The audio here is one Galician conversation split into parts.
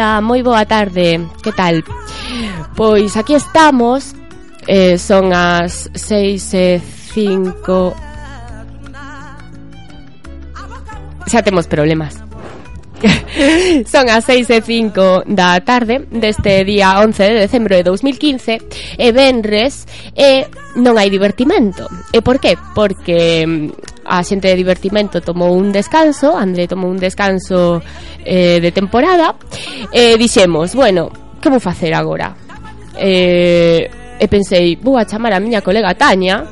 Ola, moi boa tarde, que tal? Pois aquí estamos eh, Son as seis e cinco Xa temos problemas Son as seis e cinco da tarde deste día 11 de decembro de 2015 e venres e non hai divertimento. E por qué? Porque mm, a xente de divertimento tomou un descanso, André tomou un descanso eh, de temporada Eh, e dixemos, bueno, que vou facer agora? Eh, e pensei, vou a chamar a miña colega Tania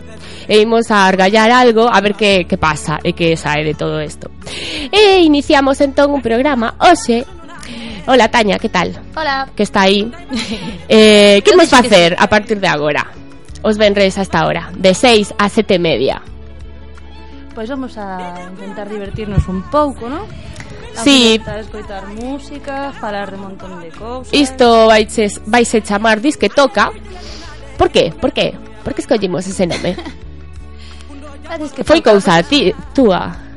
e imos a argallar algo a ver que, que pasa e que sae de todo isto. E iniciamos entón un programa hoxe Hola Tania, que tal? Hola Que está aí eh, Que imos facer a partir de agora? Os venres hasta ahora De 6 a 7 media Pois pues vamos a intentar divertirnos un pouco, non? Sí. A escoitar música, falar de montón de cousas. Isto vaise vaise chamar Disque Toca. Por qué? Por qué? Por que escollimos ese nome? que Foi cousa ti, túa.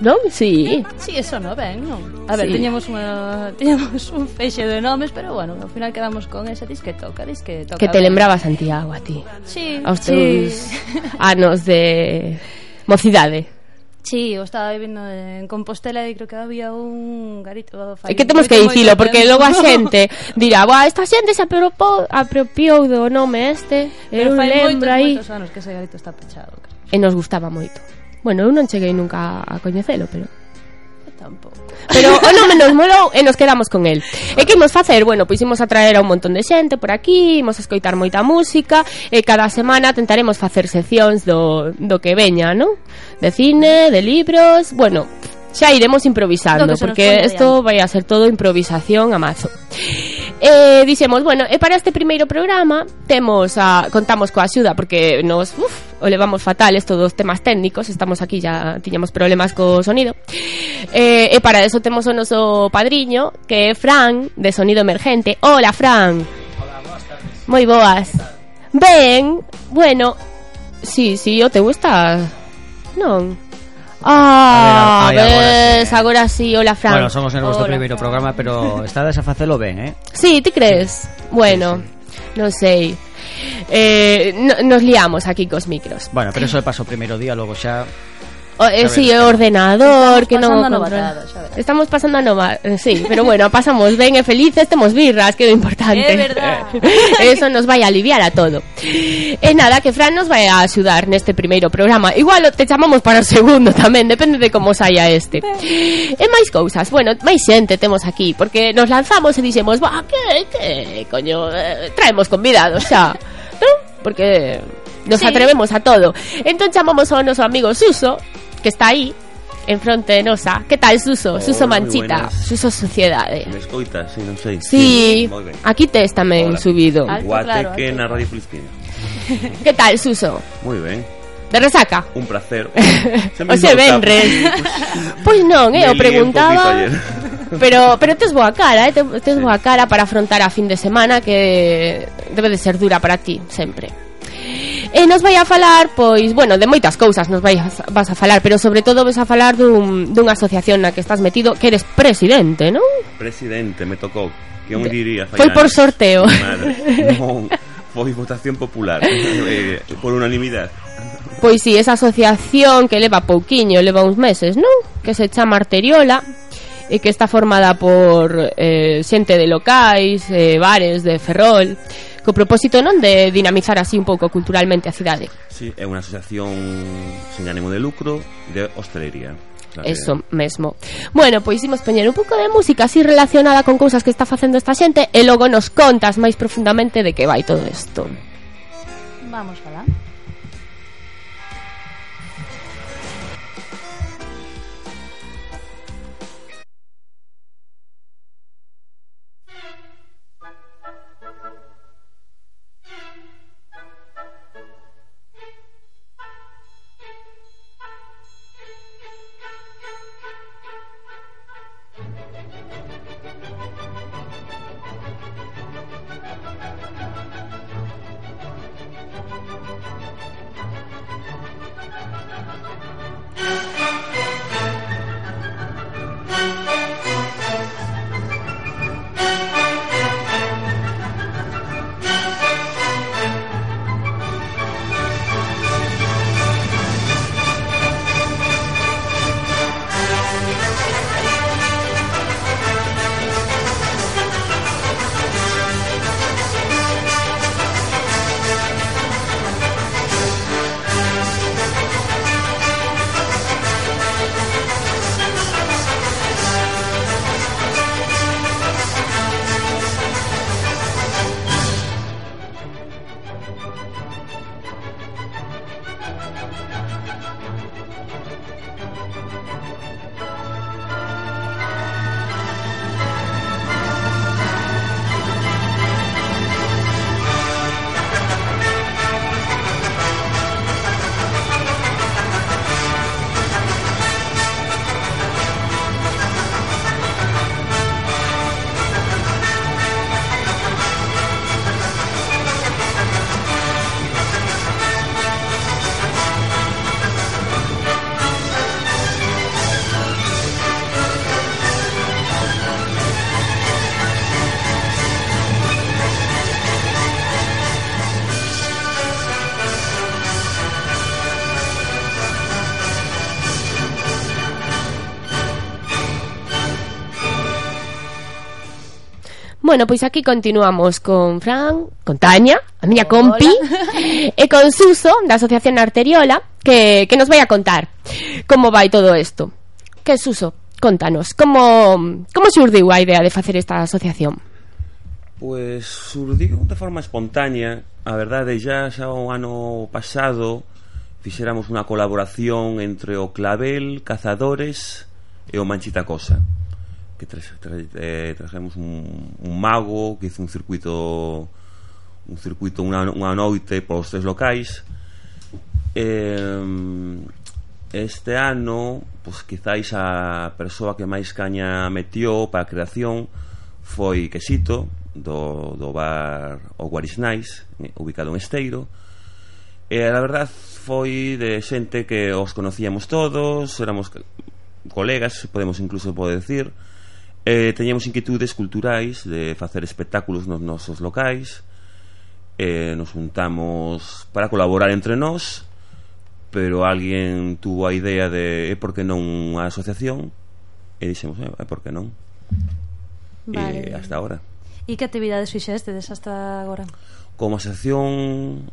Non? Si. Sí. Si, sí, eso no ben, non? A ver, sí. tiñamos, unha, teñemos un feixe de nomes, pero bueno, ao final quedamos con esa disque toca, disque toca. Que te lembraba Santiago a ti. Si. Sí, Aos teus sí. anos de mocidade. Sí, eu estaba vivendo en Compostela e creo que había un garito oh, fai, E que temos que dicilo, porque logo a xente dirá Boa, esta xente se apropo, apropiou do nome este Pero Eu fai lembro moitos, aí moitos anos que ese garito está pechado creo. E nos gustaba moito. Bueno, eu non cheguei nunca a coñecelo, pero tampouco. Pero oh, o nome nos molou oh, e eh, nos quedamos con el. E eh, que imos facer? Bueno, pois imos traer a un montón de xente por aquí, imos escoitar moita música e cada semana tentaremos facer seccións do, do que veña, non? De cine, de libros, bueno, xa iremos improvisando porque isto vai a ser todo improvisación a mazo. E dixemos, bueno, e para este primeiro programa temos a, contamos coa axuda porque nos uf, o levamos fatal isto dos temas técnicos, estamos aquí ya tiñamos problemas co sonido. E, e para eso temos o noso padriño que é Fran de Sonido Emergente. Hola Fran. Hola, boas tardes. Moi boas. Ben, bueno, sí, sí, o te gusta Non. Ah, a ahora, ves, eh. ahora sí. Hola, Fran. Bueno, somos en nuestro primer programa, pero está de esa lo ven, ¿eh? Sí, ¿te crees? Bueno, no sé. Eh, no, nos liamos aquí con los micros. Bueno, pero eso pasó primero día, luego ya... O, eh, sí, ordenador, Estamos que non o pasando a controla. novatada, xa verás. Estamos pasando a nova, eh, sí, pero bueno, pasamos e felices, temos birras, que é o importante. Verdad. Eso nos vai a aliviar a todo. E nada, que Fran nos vai a axudar neste primeiro programa. Igual te chamamos para o segundo tamén, depende de como saia este. E máis cousas, bueno, máis xente temos aquí, porque nos lanzamos e dixemos, va, que, que, coño, eh, traemos convidados xa, non? Porque nos Sí. atrevemos a todo. Entón chamamos ao noso amigo Suso, que está aí, en fronte de nosa. Que tal, Suso? Suso Manchita. Suso Sociedade. Me escoitas, sí, non sei. Sí, ben. aquí tes tamén Hola. subido. Alto, Guateque claro, na alto. Radio. Que tal, Suso? Moi ben. De resaca? Un placer. O se venres. Pois non, eh, o preguntaba Pero pero tes boa cara, eh, te- tes boa cara para afrontar a fin de semana que debe de ser dura para ti sempre. E nos vai a falar, pois, bueno, de moitas cousas nos vai a, vas a falar, pero sobre todo vas a falar dun, dunha asociación na que estás metido, que eres presidente, non? Presidente, me tocou. Que un diría, Foi por sorteo. Madre, non, foi votación popular, eh, por unanimidade. Pois si, sí, esa asociación que leva pouquiño, leva uns meses, non? Que se chama Arteriola e que está formada por eh, xente de locais, eh, bares de Ferrol, co propósito non de dinamizar así un pouco culturalmente a cidade. Sí, é unha asociación sen ánimo de lucro de hostelería. Eso mesmo. Bueno, pois imos poñer un pouco de música así relacionada con cousas que está facendo esta xente e logo nos contas máis profundamente de que vai todo isto. Vamos, falar. Bueno, pois aquí continuamos con Fran, con Tania, a miña compi, e con Suso, da Asociación Arteriola, que, que nos vai a contar como vai todo isto. Que Suso, contanos, como, como surdiu a idea de facer esta asociación? Pois surdiu de forma espontánea, a verdade, já xa o ano pasado fixéramos unha colaboración entre o Clavel, Cazadores e o Manchita Cosa que tra tra eh, trajemos un, un mago que hizo un circuito un circuito unha, unha noite polos tres locais. Eh, este ano pois quizáis a persoa que máis caña metió para a creación foi Quesito do, do bar O Guarisnais eh, ubicado en Esteiro. E a verdad foi de xente que os conocíamos todos éramos colegas podemos incluso poder decir eh, teñemos inquietudes culturais de facer espectáculos nos nosos locais eh, nos juntamos para colaborar entre nós pero alguén tuvo a idea de eh, por que non unha asociación e dixemos, eh, eh por que non vale. e hasta agora E que actividades fixestes hasta agora? Como asociación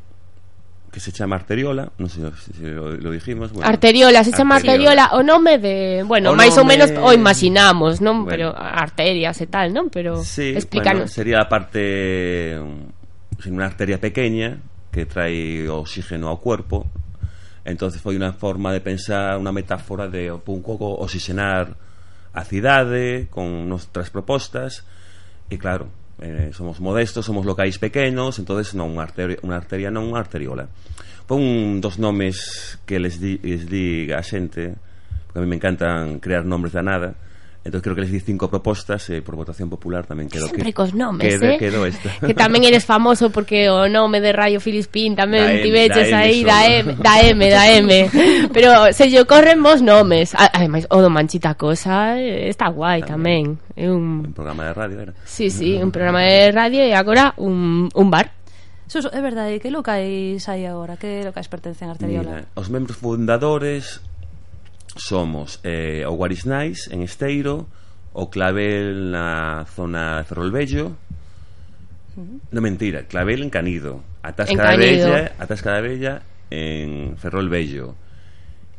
que se chama Arteriola, non sei se lo, lo dijimos, bueno. Arteriola, se chama Arteriola, arteriola o nome de, bueno, máis nome... ou menos o imaginamos, non, bueno. pero arterias e tal, non, pero sí, explícanos. Bueno, sería a parte mm, sin unha arteria pequeña que trae oxígeno ao cuerpo. Entonces foi unha forma de pensar, unha metáfora de un pouco oxigenar a cidade con nostras propostas e claro, eh, somos modestos, somos locais pequenos, entonces non unha arteria, unha arteria non unha arteriola. Pon un dos nomes que les di, les di a xente, porque a mí me encantan crear nombres da nada, Entón creo que les di cinco propostas e eh, por votación popular tamén quedou Sempre que, cos nomes, quede, eh? quedou esta. Que tamén eres famoso porque o nome de Rayo Filispín tamén da tiveches aí da M, da M, da M. Pero se lle ocorren vos nomes. Ademais, o do Manchita Cosa eh, está guai tamén. tamén. É un... un programa de radio era. Sí, sí, un programa de radio e agora un, un bar. Suso, é verdade, que locais hai agora? Que locais pertencen a Arteriola? Mira, os membros fundadores somos eh, o Guarisnais en Esteiro, o Clavel na zona de Ferrolbello. No, mentira, Clavel en Canido, a Tasca da Bella, a Tasca da Bella en Ferrolbello.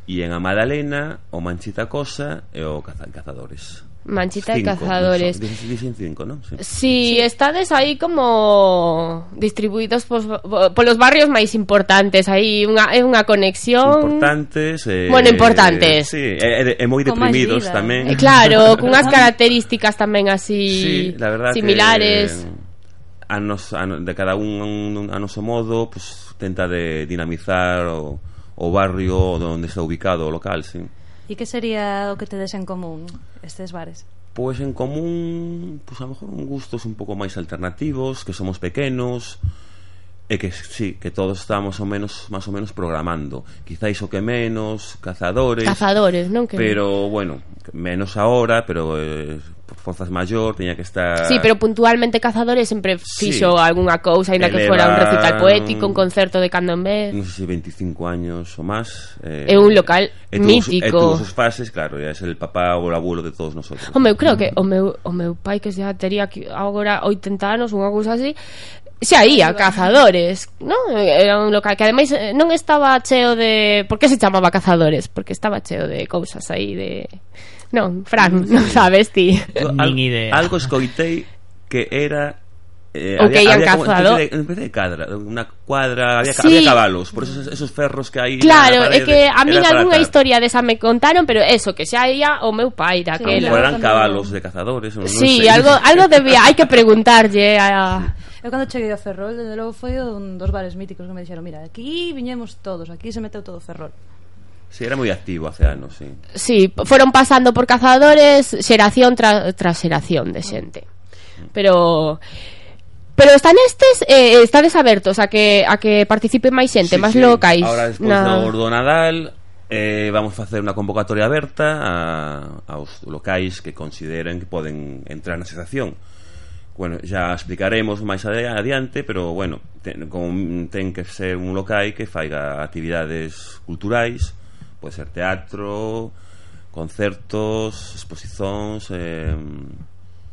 E en a Madalena, o Manchita Cosa e o Cazadores. Manchita cinco, de Cazadores. Dicen, dicen cinco, ¿no? Sí, sí, sí. estades aí como distribuídos pos, polos barrios máis importantes, aí unha é unha conexión importantes, eh, bueno, importantes. Eh, sí, é, é moi deprimidos tamén. Eh, claro, cunhas características tamén así sí, la verdad similares. Que, eh, a nos, a, de cada un, un a noso modo, pues, tenta de dinamizar o, o barrio onde está ubicado o local, sí. E que sería o que tedes en común estes bares? Pois en común, pois a lo mejor un gustos un pouco máis alternativos, que somos pequenos, e que sí, que todos estamos ao menos máis ou menos programando. Quizáis o que menos, cazadores. Cazadores, non que Pero bueno, menos ahora, pero eh, forzas maior, teña que estar Sí, pero puntualmente cazadores sempre fixo sí. algunha cousa, aínda que fora un recital poético, un concerto de candombe. Non sei se 25 años ou máis. Eh, é un local e mítico. E todos os fases, claro, é el papá ou o abuelo de todos nosotros. O meu creo que o meu o meu pai que xa tería agora 80 anos, unha cousa así, Se a cazadores, non? Era un local que ademais eh, non estaba cheo de... Por que se chamaba cazadores? Porque estaba cheo de cousas aí de... Non, Fran, non sabes ti. Al, algo escoitei que era Eh, o había, que había como, lado. De, especie de cadra, una cuadra, había, sí. había cabalos, por esos, esos ferros que hai Claro, é que a mí algunha historia desa me contaron, pero eso, que xa ía o meu pai daquela. Sí, eran cabalos de cazadores, non sí, sei. algo algo debía, hai que preguntarlle a Eu cando cheguei a Ferrol, desde logo foi un dos bares míticos que me dixeron, mira, aquí viñemos todos, aquí se meteu todo Ferrol. Sí, era moi activo hace anos, sí. Sí, foron pasando por cazadores xeración tra, tras xeración de xente. Pero Pero están estes eh, estades abertos a que a que participe máis xente, sí, máis sí. locais. Ahora despois na... no do Nadal eh, vamos facer unha convocatoria aberta a, aos locais que consideren que poden entrar na asociación. Bueno, xa explicaremos máis adiante, pero bueno, ten, con, ten que ser un local que faiga actividades culturais, pode ser teatro, concertos, exposicións, eh,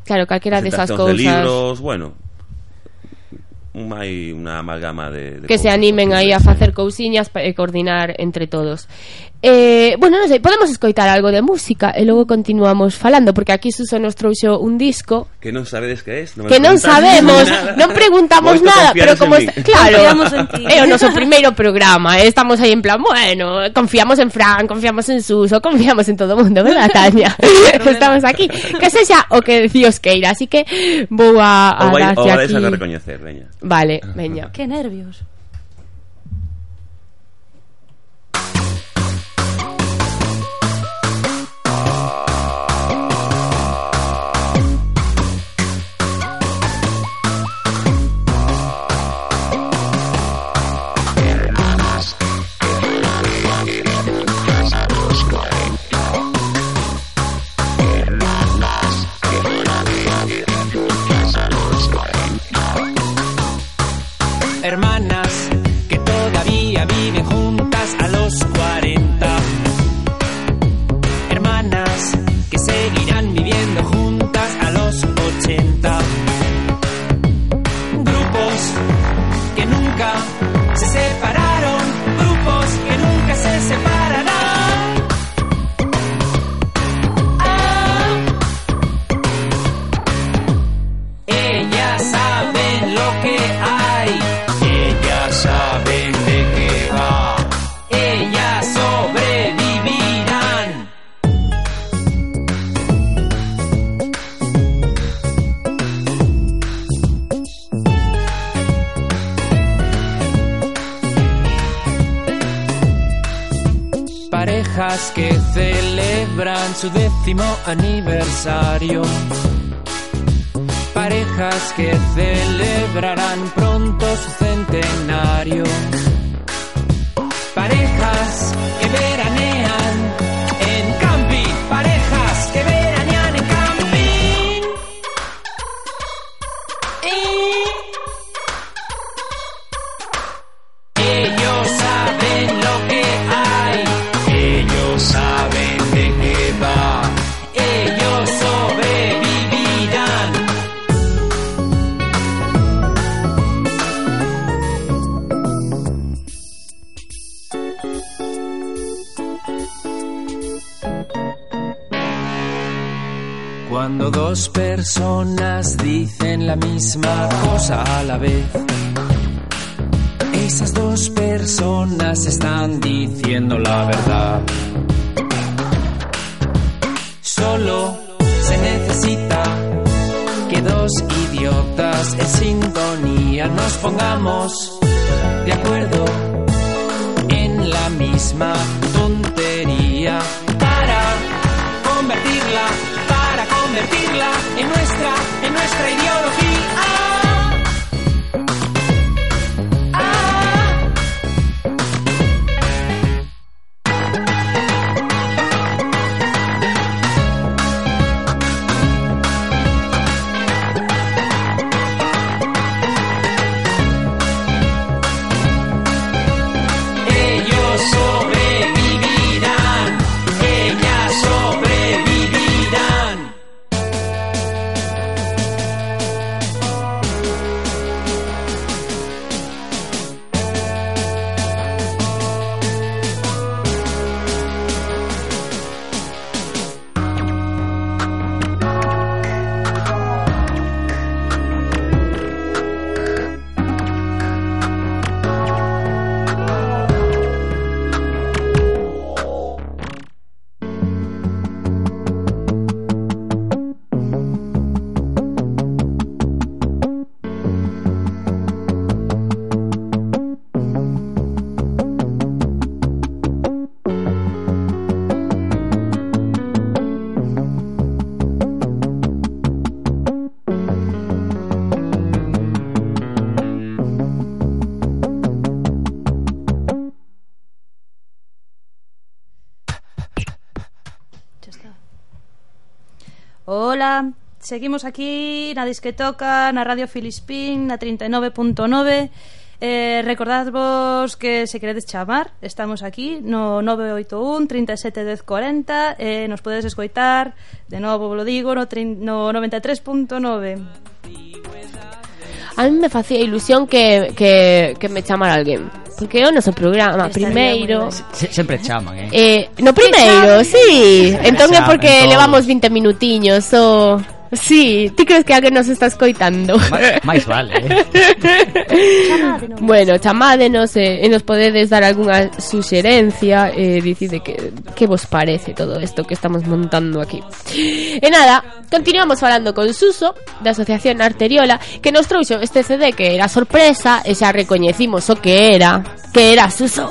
Claro, calquera desas cousas. De libros, bueno, unha, unha amalgama de, de Que cousa, se animen aí a facer cousiñas e coordinar entre todos. Eh, bueno, non sei, podemos escoitar algo de música e logo continuamos falando porque aquí Suso nos trouxo un disco que non sabedes que é, non que non sabemos, nada. non preguntamos Moito nada, pero como está, claro, é o noso primeiro programa, eh, estamos aí en plan, bueno, confiamos en Fran, confiamos en Suso, confiamos en todo o mundo, ¿verdad, Tania? estamos aquí, que sexa o que Dios queira, así que vou a, a o vai, darlle aquí. a, vais a recoñecer, veña. Vale, veña. Que nervios. Que celebran su décimo aniversario parejas que celebrarán pronto su centenario. Parejas que veranean personas dicen la misma cosa a la vez, esas dos personas están diciendo la verdad. Solo se necesita que dos idiotas en sintonía nos pongamos de acuerdo en la misma Seguimos aquí na Disquetoca, na Radio Filispín, na 39.9 Eh, recordadvos que se queredes chamar, estamos aquí no 981 37 10 40 eh, nos podedes escoitar, de novo lo digo, no, no 93.9. A mí me facía ilusión que, que, que me chamara alguén Porque é o noso programa Estaría primeiro. se, Sempre chaman, eh? eh no primeiro, sí. Entón é porque entón... levamos 20 minutiños o... So... Sí, ti crees que alguén nos está escoitando? Máis vale eh. chamádenos. Bueno, chamádenos eh, e, E nos podedes dar algunha suxerencia eh, e Dicide que, que vos parece todo isto que estamos montando aquí. E nada, continuamos falando con Suso Da Asociación Arteriola Que nos trouxo este CD que era sorpresa E xa recoñecimos o que era Que era Suso.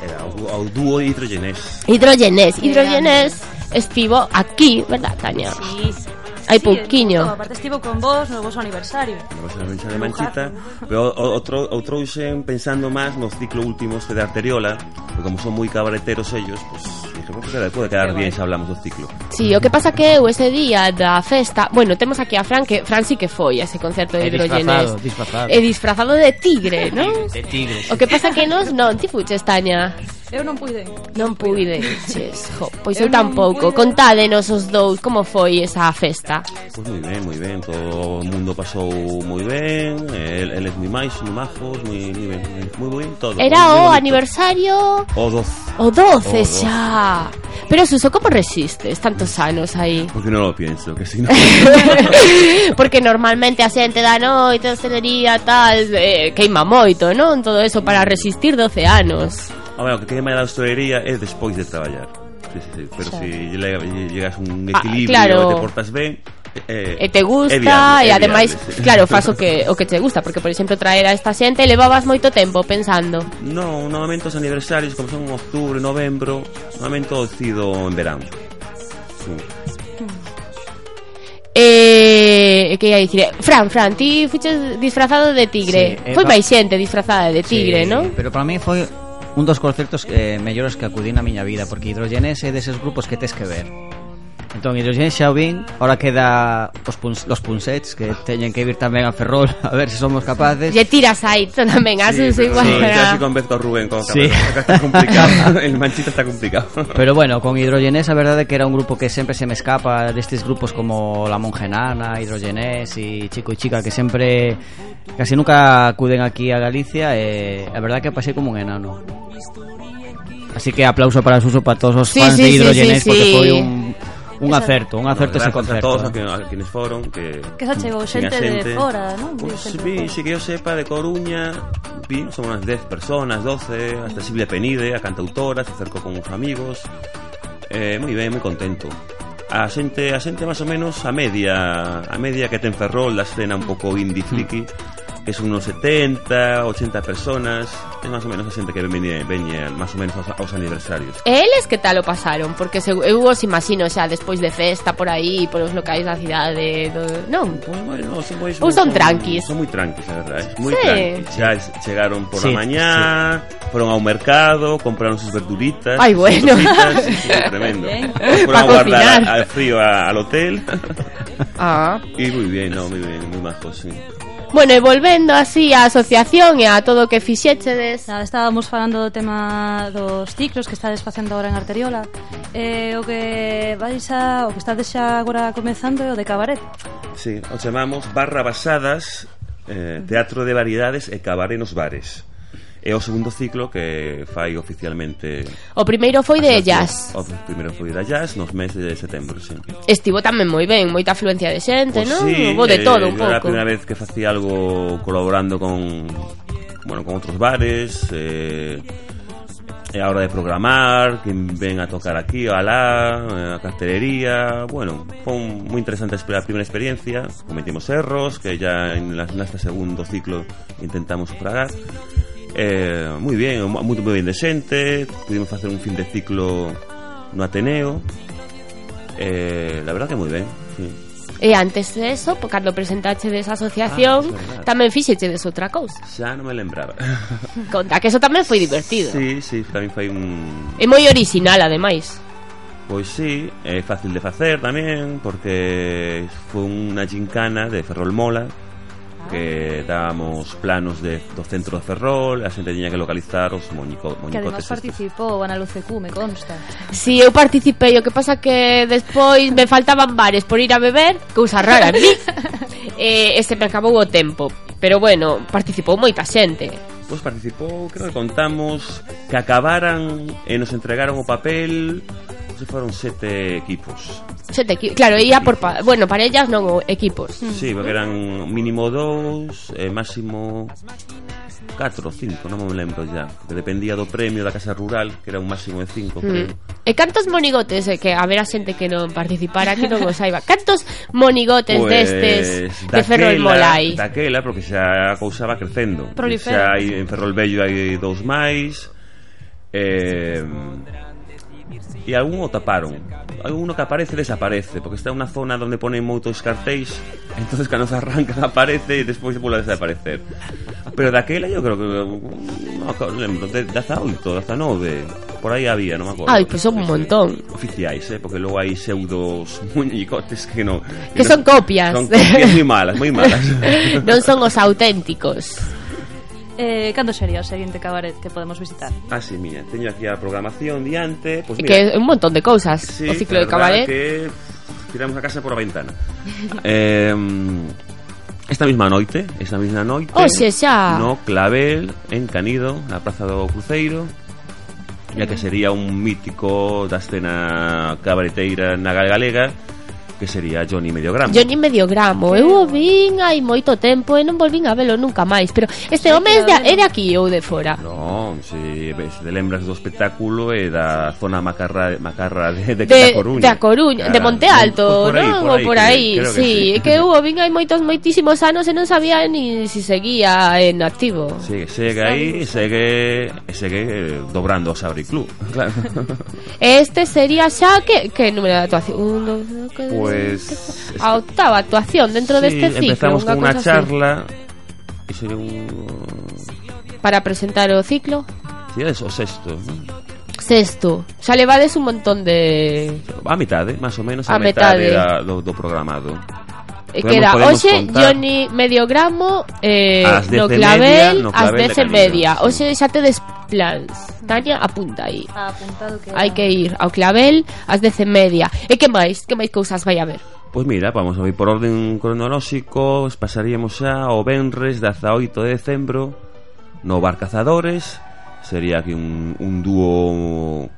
Era o, o dúo hidrogenés. Hidrogenés, hidrogenés Estivo aquí, verdad, Tania? Sí, sí hai sí, pouquiño. Aparte estivo con vos no vosso aniversario. No vosso aniversario de Manchita, pero outro, outro outrouxen pensando máis no ciclo últimos de Arteriola, porque como son moi cabareteros ellos, pues, dije, pues, que pode quedar bien se hablamos do ciclo. Sí, o que pasa que eu ese día da festa, bueno, temos aquí a Fran, que Fran sí que foi a ese concerto de eh, Hidrogenes. Disfrazado, disfrazado. E disfrazado de tigre, non? De tigre. O que pasa que nos non, ti fuches, Tania. Eu non pude. Non puideiches. Jo, pois eu, eu tampouco. Contádenos os dous como foi esa festa. Pois moi ben, moi ben, todo o mundo pasou moi ben, el, eles moi máis, moi majos, moi moi ben, moi ben todo. Era moi, o aniversario o 12. O 12 xa. Pero Suso, como resistes tantos anos aí? Pois Porque non lo pienso, que si no... Porque normalmente a xente da noite, hostelería, tal, eh, queima moito, non? Todo eso para resistir 12 anos. Ah, a ver, o que ten máis da hostelería é despois de traballar. Sí, sí, sí. Pero se si llegas a un ah, equilibrio ah, claro. e te portas ben, eh, e te gusta é viable, e ademais, viable, sí. claro, faz o que o que te gusta, porque por exemplo traer a esta xente levabas moito tempo pensando. Non, normalmente os aniversarios como son en outubro, novembro, normalmente o decido en verán. Sí. Eh, que ia dicir, Fran, Fran, ti fuches disfrazado de tigre. Sí, eh, foi máis xente disfrazada de tigre, sí, non? Pero para mí foi un dos conceptos eh, mellores que acudín na miña vida porque Hidrogenes é deses grupos que tes que ver. Entón, Hidrogenes xa o vin Ahora queda os, puns, los punsets Que teñen que vir tamén a Ferrol A ver se somos capaces Lle tiras aí tamén, a pero igual. sí, para- si convenzco a Rubén con Sí. Está complicado El manchita está complicado Pero bueno, con Hidrogenés a verdade que era un grupo que sempre se me escapa destes grupos como La Mongenana, Hidrogenés e Chico e Chica que sempre casi nunca acuden aquí a Galicia e a verdade que pasei como un enano. Así que aplauso para Suso para todos os Sí, fans sí, de sí, Hidrogenés sí, porque sí. foi un Un acerto, un acerto no, ese concerto. a todos a, que, a quienes foron, que... Que xa chegou xente, xente de fora, non? Pois, pues, vi, xe que eu sepa, de Coruña, vi, son unhas 10 personas, 12, hasta Silvia Penide, a cantautora, se acercou con uns amigos, eh, moi ben, moi contento. A xente a xente máis ou menos a media a media que ten Ferrol da escena un pouco indie mm. friki. Que son unos 70, 80 personas É máis ou menos a xente que veñe, veñe máis ou menos aos, aos aniversarios E eles que tal o pasaron? Porque se, eu os imagino xa despois de festa por aí, por os locais da cidade, do... non? Pues bueno, son moi, Ou son tranquis? Son moi tranquis, a verdade. Moi Sí. tranquis. Xa es- chegaron por Sí, la mañá, foron ao mercado, compraron sus verduritas. Ay, sus bueno. cositas, sí, sí, tremendo. Pa a guardar a- al frío a- al hotel. Ah. y muy bien, no, muy bien, muy majos, sí. Bueno, e volvendo así á asociación e a todo o que fixéchedes. Nada, Estábamos falando do tema dos ciclos que estades facendo agora en Arteriola. Eh, O que vais a, o que estades xa agora comezando é o de cabaret. Sí, o chamamos Barra Basadas eh, Teatro de Variedades e Cabaret nos Bares é o segundo ciclo que fai oficialmente O primeiro foi de jazz. O primeiro foi de jazz nos meses de setembro sí. Estivo tamén moi ben, moita afluencia de xente, pues non? Sí, Hubo de eh, todo un pouco Era a primeira vez que facía algo colaborando con bueno, con outros bares eh, é a hora de programar, que ven a tocar aquí, alá, eh, a cartelería bueno, foi moi interesante a primeira experiencia, cometimos erros que ya en, la, en este segundo ciclo intentamos sufragar. Eh, moi bien, moi moi ben de xente, pudimos facer un fin de ciclo no Ateneo. Eh, la verdad que moi ben, sí. E antes de eso, cando presentaxe desa asociación, ah, es tamén fixeche des outra cousa. Xa non me lembraba. Conta que eso tamén foi divertido. Sí, sí, tamén foi un... É moi original, ademais. Pois sí, é fácil de facer tamén, porque foi unha gincana de Ferrol Mola, que dábamos planos de, do centro de Ferrol, a xente tiña que localizar os moñico, moñicotes. Que además participou Ana Lucecu, me consta. Si, sí, eu participei, o que pasa que despois me faltaban bares por ir a beber, cousa rara en mí, eh, e se me acabou o tempo. Pero bueno, participou moita xente. Pois participou, creo que contamos que acabaran e nos entregaron o papel se foron sete equipos. Sete equipos, claro, ia por pa bueno, parellas non equipos. Hmm. Sí, porque eran mínimo dous, eh, máximo 4 ou 5, non me lembro ya Que dependía do premio da Casa Rural Que era un máximo de 5 mm. E cantos monigotes, eh, que a ver a xente que non participara Que non o saiba Cantos monigotes pues, destes daquela, de Ferrol Molai Daquela, porque xa a cousa va crecendo Prolifera. Xa hai, en Ferrol Bello hai dous máis Eh, E algún o taparon. Alguno que aparece desaparece Porque está unha zona onde ponen moitos cartéis entonces cando se arrancan aparece E despois se pula a desaparecer. Pero daquela eu creo que Non me lembro, de 8, daza 9 Por aí había, non me acordo. Ai, pois pues son un montón. Oficiais, eh, porque logo hai pseudos muñicotes que non Que, que son copias. Son copias moi malas, moi malas. Non son os auténticos. Eh, cando sería o seguinte cabaret que podemos visitar? Ah, sí, mira, teño aquí a programación diante pues pois mira, Que é un montón de cousas sí, O ciclo de cabaret. que tiramos a casa por a ventana. Eh, Esta mesma noite, esta mesma noite Oxe, xa. No Clavel, en Canido, na Praza do Cruceiro Ya que sería un mítico da escena cabareteira na Galega que sería Johnny Mediogramo. Johnny Mediogramo, eu o vin hai moito tempo e non volvín a velo nunca máis, pero este home é de, é de aquí ou de fora? Non, se, se te lembras do espectáculo é da zona macarra, macarra de, de, de, da Coruña. De Coruña, de ah, Monte Alto, non? Ou por aí, creo, creo sí, que sí. que eu o vin hai moitos moitísimos anos e non sabía ni si seguía en activo. Sí, segue aí, segue, segue eh, dobrando o Sabri Club, claro. Este sería xa que que número de actuación? Un, dos, tres, pois pues... A octava actuación dentro sí, de este ciclo. empezamos con una, charla así. y sería un... Para presentar o ciclo. Sí, eso, sexto. ¿no? Sexto. Xa levades un montón de... A mitade, ¿eh? máis ou menos a, a metade, metade da, do, ¿eh? do programado. E que era hoxe Johnny medio gramo eh, no clavel, no as 10 e media. Hoxe xa te desplans Tania, apunta aí. Ah, apuntado que Hai que ir ao clavel ás 10 e media. E que máis? Que máis cousas vai a ver? Pois mira, vamos a ir por orden cronolóxico Pasaríamos xa o Benres 18 de decembro No Bar Cazadores. Sería aquí un, un dúo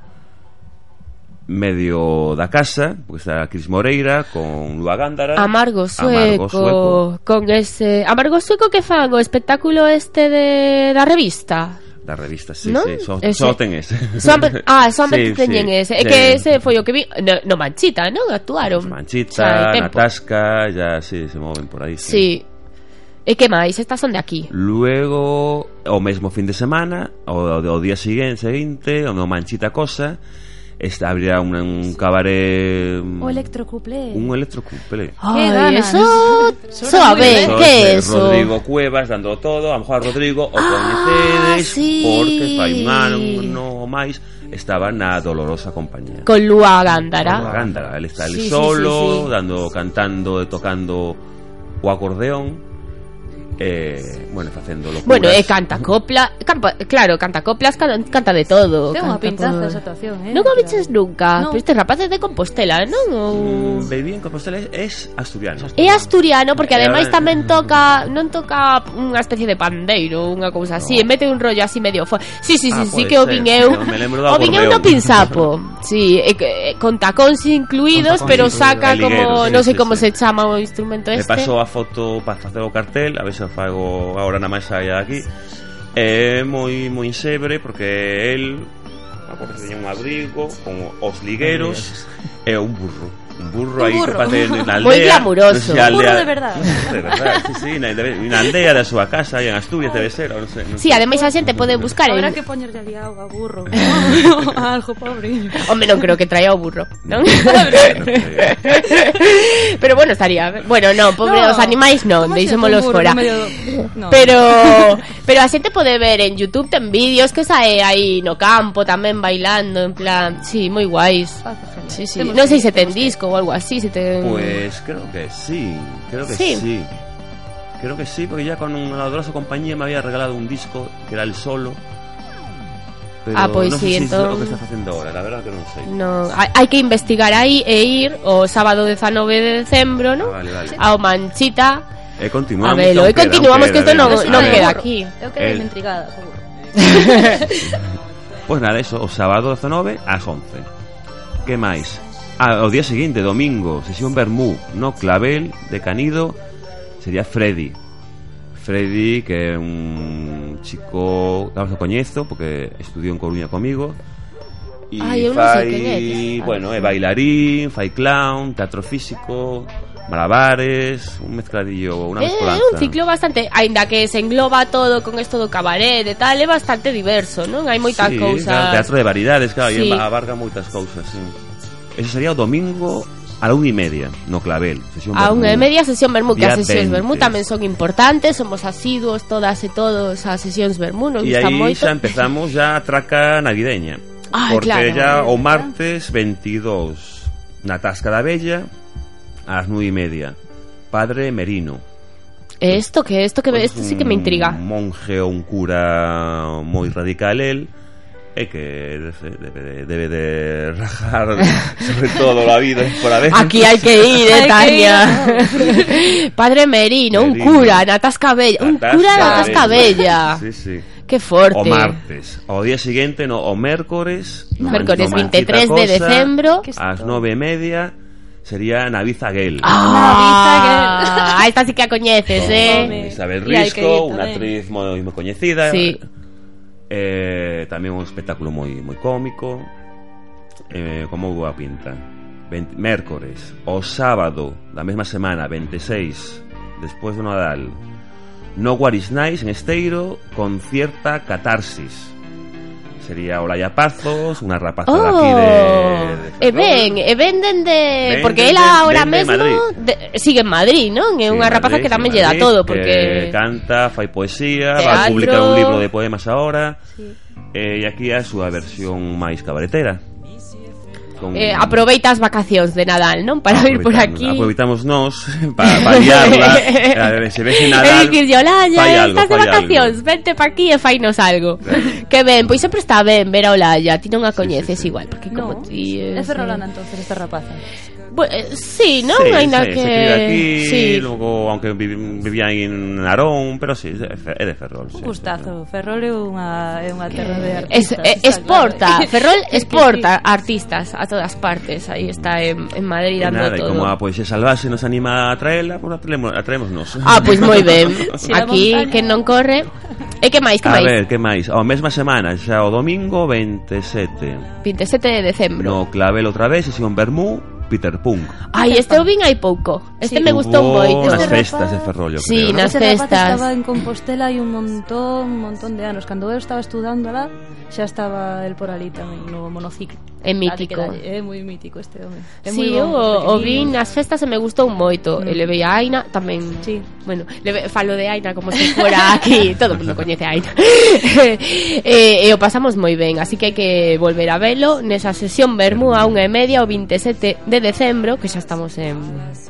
medio da casa, pois porque está Cris Moreira con Lua Gándara, Amargo Sueco, Amargo Sueco, con ese Amargo Sueco que fan o espectáculo este de da revista. Da revista, sí, non? sí, só, ese. só ten ese. Só, ah, somente sí, teñen sí, ese. É sí. que ese foi o que vi no, no Manchita, non? Actuaron. Manchita, Natasca, ya sí, se moven por aí. Sí. sí. E que máis? Estas son de aquí. Luego, o mesmo fin de semana, o, o día seguinte, o no Manchita Cosa, Esta, abrirá un, un cabaret... O electrocuplé. Un electrocuple. Ay, eso... Suave, eso ¿qué es eso? Rodrigo Cuevas dando todo, a lo mejor a Rodrigo o ah, coñecedes, sí. porque Faimán no máis estaba na dolorosa compañía. Con Lua Gándara. Con Lua Gándara, Él está sí, el solo, sí, sí, sí. dando, cantando e tocando o acordeón. Eh, bueno, facendo locuras. Bueno, e canta copla, campa, claro, canta coplas, can- canta de todo. Ten unha pintaza esa actuación, eh? Non o viches nunca, No. pero este rapaz é de Compostela, non? Ou... Mm, Baby en Compostela es, es asturiano. É asturiano porque ademais tamén toca non toca unha especie de pandeiro, unha cousa así, e mete un rollo así medio fo... Sí, sí, sí, Ah, sí que o vin eu. me O vin eu acordeón. no pinsapo. Sí, e, que- e, con tacóns incluídos, Con tacóns pero saca como sí, non sei sí, como sí. se chama o instrumento Me este. pasou a foto para facer o cartel, a ver se o fago agora na máis saia aquí é moi moi insebre porque el a porta teña un abrigo con os ligueros e un burro. Un burro Un aí burro. que face na aldea. Moi glamuroso. non sei, a Un burro aldea- de verdad. De verdade, sí, sí, na, na aldea da súa casa, aí en Asturias debe ser, non sei. non Sí, sei. ademais a xente pode buscar Habrá en... que poñerlle ali auga, burro. Algo, pobre. Home, non creo que traia o burro, non? Pero bueno, estaría... Bueno, no, pobre, No. os animais non, deixémolos fora. no medio- No. Pero pero a xente pode ver en YouTube ten vídeos que sae aí no campo tamén bailando, en plan, sí, moi guais. Ah, genial. Sí, sí. Non sei que- se ten disco ou algo así, se Pues creo que sí, creo que Sí. sí. Creo que sí, porque ya con una dolorosa compañía me había regalado un disco que era el solo. Pero Ah, pois non sí, sei se é o entón- que está facendo ahora, la verdad que non sei. No, hai que investigar aí e ir o sábado 19 de decembro, ¿no? Ah, vale, vale. Ao Manchita E a continuamos. velo. E aún queda, continuamos que queda, venga. non A ver. queda aquí. Eu quedei El- intrigada, seguro. Pois nada, eso, o sábado 19 ás 11. Que máis? Ah, o día seguinte, domingo, sesión Bermú, no Clavel de Canido, sería Freddy. Freddy, que é un chico, vamos o coñezo, porque estudiou en Coruña comigo. E Ai, eu non fai, sei quen é, bueno, é bailarín, fai clown, teatro físico, malabares, un mezcladillo, unha eh, mezcolanza. É un ciclo bastante, aínda que se engloba todo con esto do cabaret e tal, é bastante diverso, non? Hai moitas sí, cousas. teatro de variedades, claro, sí. abarca moitas cousas, sí. Ese sería o domingo a la una y media no Clavel. Sesión a una y media sesión Bermú, que as sesións Bermú tamén son importantes, somos asiduos todas e todos as sesións Bermú, nos e gustan moito. E aí xa empezamos ya a traca navideña. Ay, porque claro, ya o martes 22 na Tasca da Bella a las nueve y media. Padre Merino. ¿Esto que Esto que pues esto sí que me intriga. Un monje o un cura muy radical él. Eh, que debe de, debe de rajar sobre todo la vida por haber. Aquí hay que ir, ¿eh, Tania. Padre Merino, Merino, un cura, Natas Cabella. Un cura, Natas Cabella. Sí, sí. Qué fuerte. O martes, o día siguiente, no, o miércoles. No, miércoles 23 cosa, de diciembre. A las 9 y media sería Navizaguel. Ah, ah, esta sí que a coñeces, eh. Isabel Risco, tamén. actriz moi, moi coñecida. Sí. Eh, tamén un espectáculo moi moi cómico. Eh, como boa pinta. 20, mércores, o sábado da mesma semana, 26, despois do Nadal, no What is Nice en Esteiro con cierta catarsis. sería Olaya Pazos, unha rapaza oh, aquí de, oh, de eh, E ben, e eh, ben dende ben, porque ela ahora mesmo de, sigue en Madrid, non? É sí, unha rapaza Madrid, que tamén lle dá todo porque canta, fai poesía, Teatro. va a publicar un libro de poemas ahora. Sí. Eh, e aquí a súa versión máis cabaretera. Con... Eh, aproveita as vacacións de Nadal, non? Para vir por aquí. Aproveitamos nós para variarla. eh, se vexe Nadal, eh, que, Yolaya, algo, estás fai de vacacións, algo. vente pa aquí e fainos algo. Que ben, pois sempre está ben ver a Olalla Ti non a coñeces sí, sí, sí. igual Porque no, como ti... É ferrolana eh, entonces esta rapaza Bueno, eh, sí, non? Sí, Ainda sí, que... Aquí, sí. logo, aunque vivía en Narón, pero sí, é de Ferrol. Un sí, gustazo, sí. Ferrol é unha, é unha terra de artistas. Es, eh, exporta, claro. Ferrol exporta artistas a todas partes. Aí está en, en Madrid dando nada, todo. Ah, como a poesía salvaxe nos anima a traela, pues a traemos nos. Ah, pois pues moi ben. Aquí, que non corre... E que máis, que máis? A ver, que máis? A mesma semana, xa o domingo 27. 27 de decembro. No Clavel outra vez, sesión Bermú, Peter Punk. Ai, este o vin hai pouco. Este sí. me gustou moito. Nas festas de Ferrollo, Sí, creo, nas festas. Estaba en Compostela hai un montón, un montón de anos. Cando eu estaba estudando lá, xa estaba el por ali tamén no monociclo É mítico. Dalle, é moi mítico este home. É sí, bon, o, o vi nas festas e me gustou moito. Mm. E veía a Aina tamén. Sí. Bueno, leve, falo de Aina como se fuera aquí. Todo mundo coñece a Aina. e, e eh, eh, o pasamos moi ben. Así que hai que volver a velo nesa sesión Bermú a unha e media o 27 de decembro, que xa estamos en...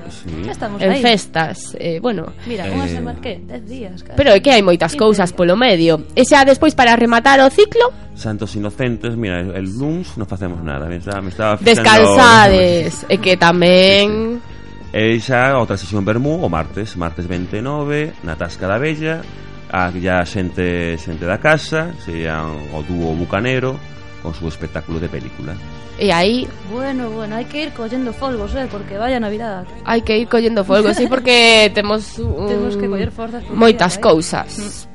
Sí. Xa estamos en ahí. festas. Eh, bueno. Mira, unha semana que? 10 días. Cara. Pero é que hai moitas cousas polo medio. E xa despois para rematar o ciclo, santos inocentes, mira, el lunes non facemos nada. Me estaba, me estaba Descansades, e eh, que tamén... Sí, sí. Eh, e xa outra sesión Bermú o martes, martes 29, na Tasca da Bella, ah, ya xente, xente da casa, serían o dúo Bucanero, con su espectáculo de película. E aí... Bueno, bueno, hai que ir collendo folgos, eh, porque vaya Navidad. Hai que ir collendo folgos, sí, porque temos... Un... Temos que coller forzas. Moitas cousas. Mm.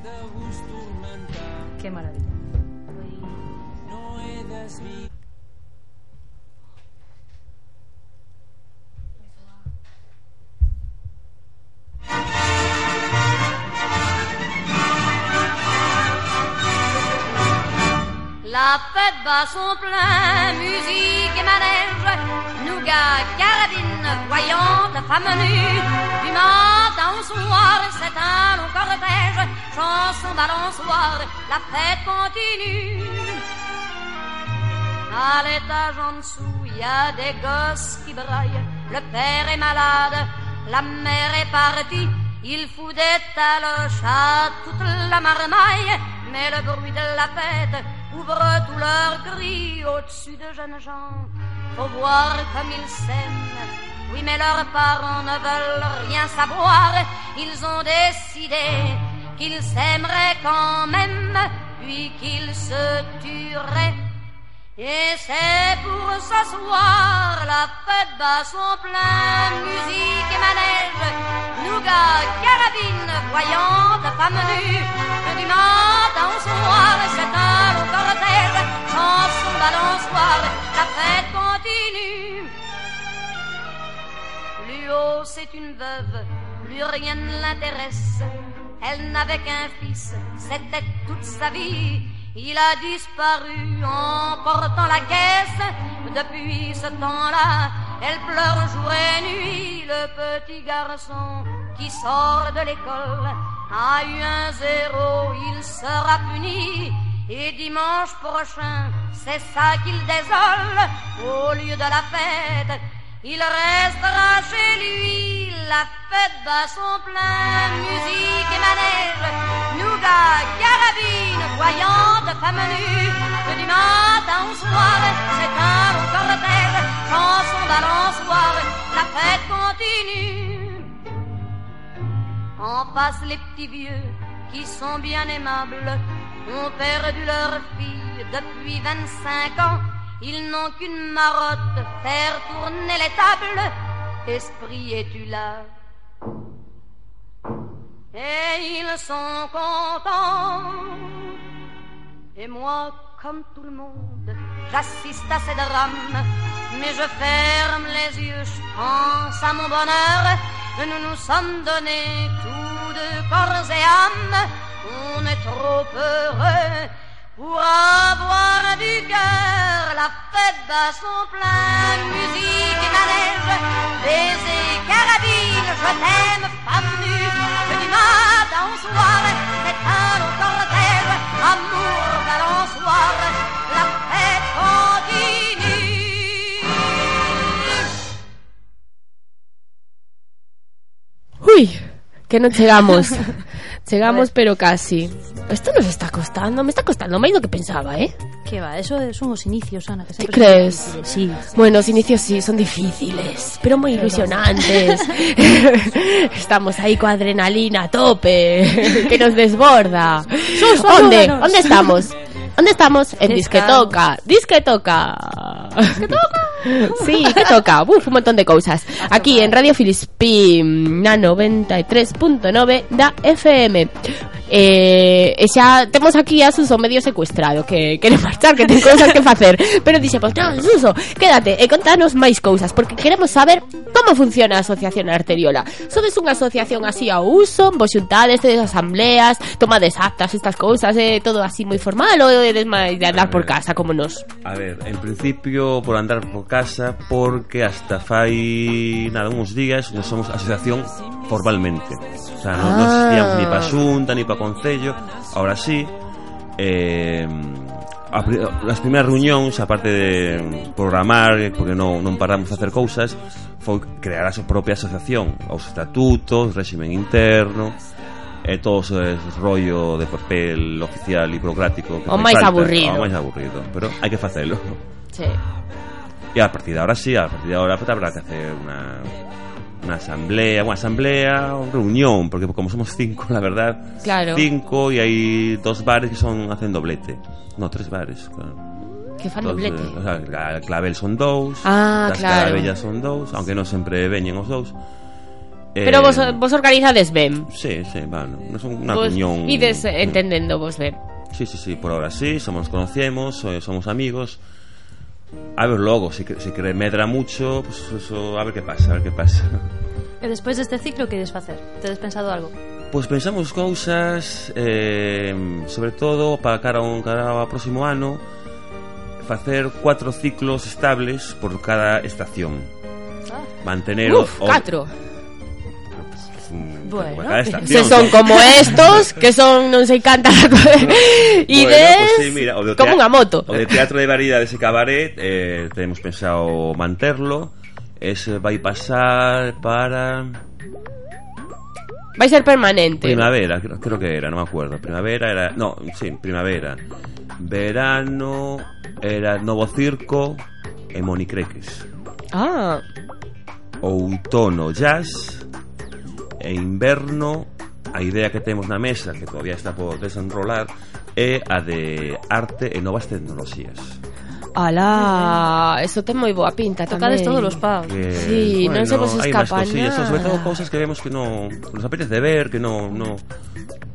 La fête bat son plein, musique et manège, nougat, carabine, voyante, femme nue. Du matin au soir, c'est un long cortège, chanson balançoire, la fête continue. À l'étage en dessous, il y a des gosses qui braillent. Le père est malade, la mère est partie. Il fout des taloches à toute la marmaille, mais le bruit de la fête ouvre tous leurs grilles au-dessus de jeunes gens. Faut voir comme ils s'aiment. Oui, mais leurs parents ne veulent rien savoir. Ils ont décidé qu'ils s'aimeraient quand même, puis qu'ils se tueraient. Et c'est pour ce soir, la fête bat son plein, musique et manège, nougat, carabine, voyante, femme nue, matin au soir, c'est un chanson balançoire, la fête continue. Haut, c'est une veuve, plus rien ne l'intéresse. Elle n'avait qu'un fils, c'était toute sa vie. Il a disparu en portant la caisse. Depuis ce temps-là, elle pleure jour et nuit. Le petit garçon qui sort de l'école a eu un zéro, il sera puni. Et dimanche prochain, c'est ça qu'il désole. Au lieu de la fête, il restera chez lui. La fête bat son plein, musique et manège, nougat, carabine, voyante, femme nue. Que du matin au soir, c'est un long cortège, chanson balançoire, la fête continue. En face, les petits vieux qui sont bien aimables ont perdu leur fille depuis 25 ans. Ils n'ont qu'une marotte, faire tourner les tables. Esprit, es-tu là? Et ils sont contents. Et moi, comme tout le monde, j'assiste à ces drames. Mais je ferme les yeux, je pense à mon bonheur. Nous nous sommes donnés tous deux corps et âme. On est trop heureux pour avoir du cœur. La fête bat son plein, musique et manège, baiser, carabine, je t'aime, femme nue. Que du matin au soir, c'est un long cortège, amour balançoire, la fête continue. Uy, que no llegamos. llegamos, pero casi. Esto nos está costando, me está costando más de lo que pensaba, ¿eh? ¿Qué va? Eso son los inicios, Ana. Que ¿Qué crees? Sí. Bueno, los inicios sí son difíciles, pero muy ilusionantes. Estamos ahí con adrenalina a tope, que nos desborda. ¿Dónde? ¿Dónde estamos? ¿Dónde estamos? En Disque. Toca. Disque Toca. ¿Disque Toca? Sí, que toca. Uf, un montón de cosas. Aquí en Radio Filispín, na 93.9 da FM. eh, e xa temos aquí a Suso medio secuestrado que quere marchar, que ten cousas que facer pero dixe, dixemos, non, Suso, quédate e contanos máis cousas, porque queremos saber como funciona a Asociación Arteriola sodes unha asociación así ao uso vos xuntades, tedes asambleas tomades actas, estas cousas, eh, todo así moi formal ou eres máis de andar por casa como nos? A ver, en principio por andar por casa porque hasta fai nada, uns días non somos asociación formalmente o sea, non ah. nos ni pa xunta, ni pa Concello Ahora sí eh, as primeiras reunións aparte de programar porque non, non paramos de facer cousas foi crear a súa propia asociación Os estatutos, régimen interno e todo ese rollo de papel oficial e burocrático que o máis aburrido. O máis aburrido pero hai que facelo. Sí. e a partir de ahora sí a partir de ahora pues, habrá que hacer unha una asamblea, unha asamblea, unha reunión, porque como somos cinco, la verdad, claro. cinco e hai dos bares que son hacen doblete. No, tres bares, claro. Que fan dos, doblete. Eh, o sea, Clavel son dous, ah, las claro. Carabellas son dous, aunque non sempre veñen os dous. Eh, Pero vos, eh, vos organizades ben. Sí, sí, bueno, non son unha vos reunión. Ides eh, entendendo vos ben. Sí, sí, sí, por ahora sí, somos conocemos, eh, somos amigos. A ver logo, se que, se que medra mucho, pues eso, a ver que pasa, a ver que pasa. E despois deste ciclo, que ides facer? Tedes pensado algo? Pois pues pensamos cousas, eh, sobre todo para cara a un cara ao próximo ano, facer cuatro ciclos estables por cada estación. Ah. Mantener Uf, o, catro. Bueno. Se son como estos que son non sei cantas e Bueno, des pues sí, mira, o de como unha moto O de teatro de variedades e cabaret eh, Tenemos pensado manterlo Ese vai pasar para Vai ser permanente. Primavera, creo, creo que era, no me acuerdo. Primavera era. No, sí, primavera. Verano era Novo Circo e Monicreques. Ah, Outono jazz e inverno a idea que temos na mesa que todavía está por desenrolar é a de arte e novas tecnoloxías. Alá, eso ten moi boa pinta Tocades tamén. todos os paus que, sí, bueno, non se vos escapa nada Sobre todo cousas que vemos que non nos apetece ver Que non, non,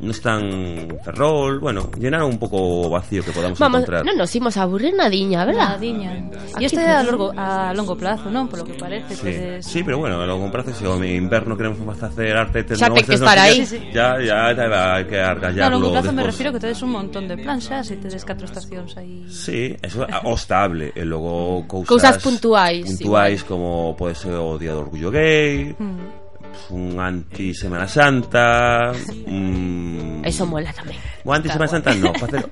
no están ferrol, bueno, llenar un pouco o vacío que podamos Vamos, encontrar. non nos imos a aburrir nadiña, verdad? Nadiña. E este é pues. a longo, a longo plazo, non? Polo que parece. Sí. tedes- sí, pero bueno, a longo prazo se o inverno queremos facer arte Xa ten que estar aí. Ya, ya, ya hai que No, a longo plazo me despois. refiro que tedes un montón de plans xa, se tedes catro estacións aí. Sí, eso é o estable E logo cousas, Cousas puntuais, Puntuais como pode ser o Día do Orgullo Gay Mm. un anti Semana Santa, un... Eso mola tamén. Un anti Semana Santa no, facer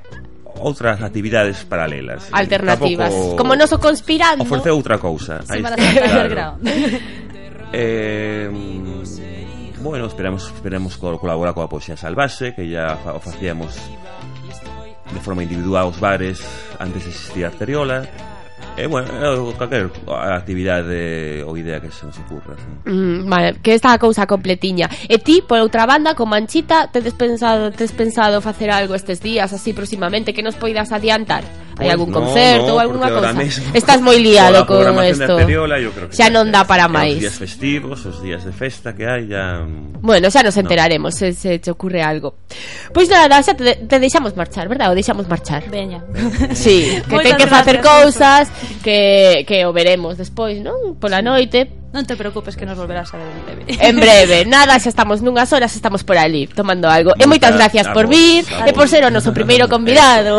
outras actividades paralelas. ¿eh? Alternativas. Tampouco... Como non so conspirando. Ofrecer outra cousa. Semana Santa claro. eh, bueno, esperamos esperamos colaborar coa poesía salvase, que ya o facíamos de forma individual os bares antes de a Arteriola É, bueno, é calquer actividade ou idea que se nos ocurra. sí. Mm, vale, que esta a cousa completiña. E ti, por outra banda, con Manchita, tedes pensado, tes pensado facer algo estes días, así próximamente, que nos poidas adiantar? Hai Pois algún no, concerto no, ou alguna mesmo, Estás moi liado con isto. Arteriola, yo creo que Xa non dá para Os máis. días festivos, os días de festa que hai ya mm, Bueno, xa nos No. enteraremos se, se te ocurre algo. Pois nada, xa te, te deixamos marchar, verdad? O deixamos marchar. Veña. Sí, que ten que facer cousas que, que o veremos despois, non? Pola noite, Non te preocupes que nos volverás a ver en breve. En breve, nada, xa estamos nunhas horas, estamos por ali tomando algo. E moitas gracias por vir e por ser o noso primeiro convidado.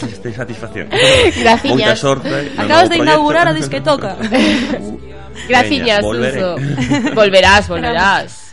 Satis- satisfacción Graciñas. Moita sorte no Acabas de inaugurar a disquetoca. Graciñas. Volverás, volverás.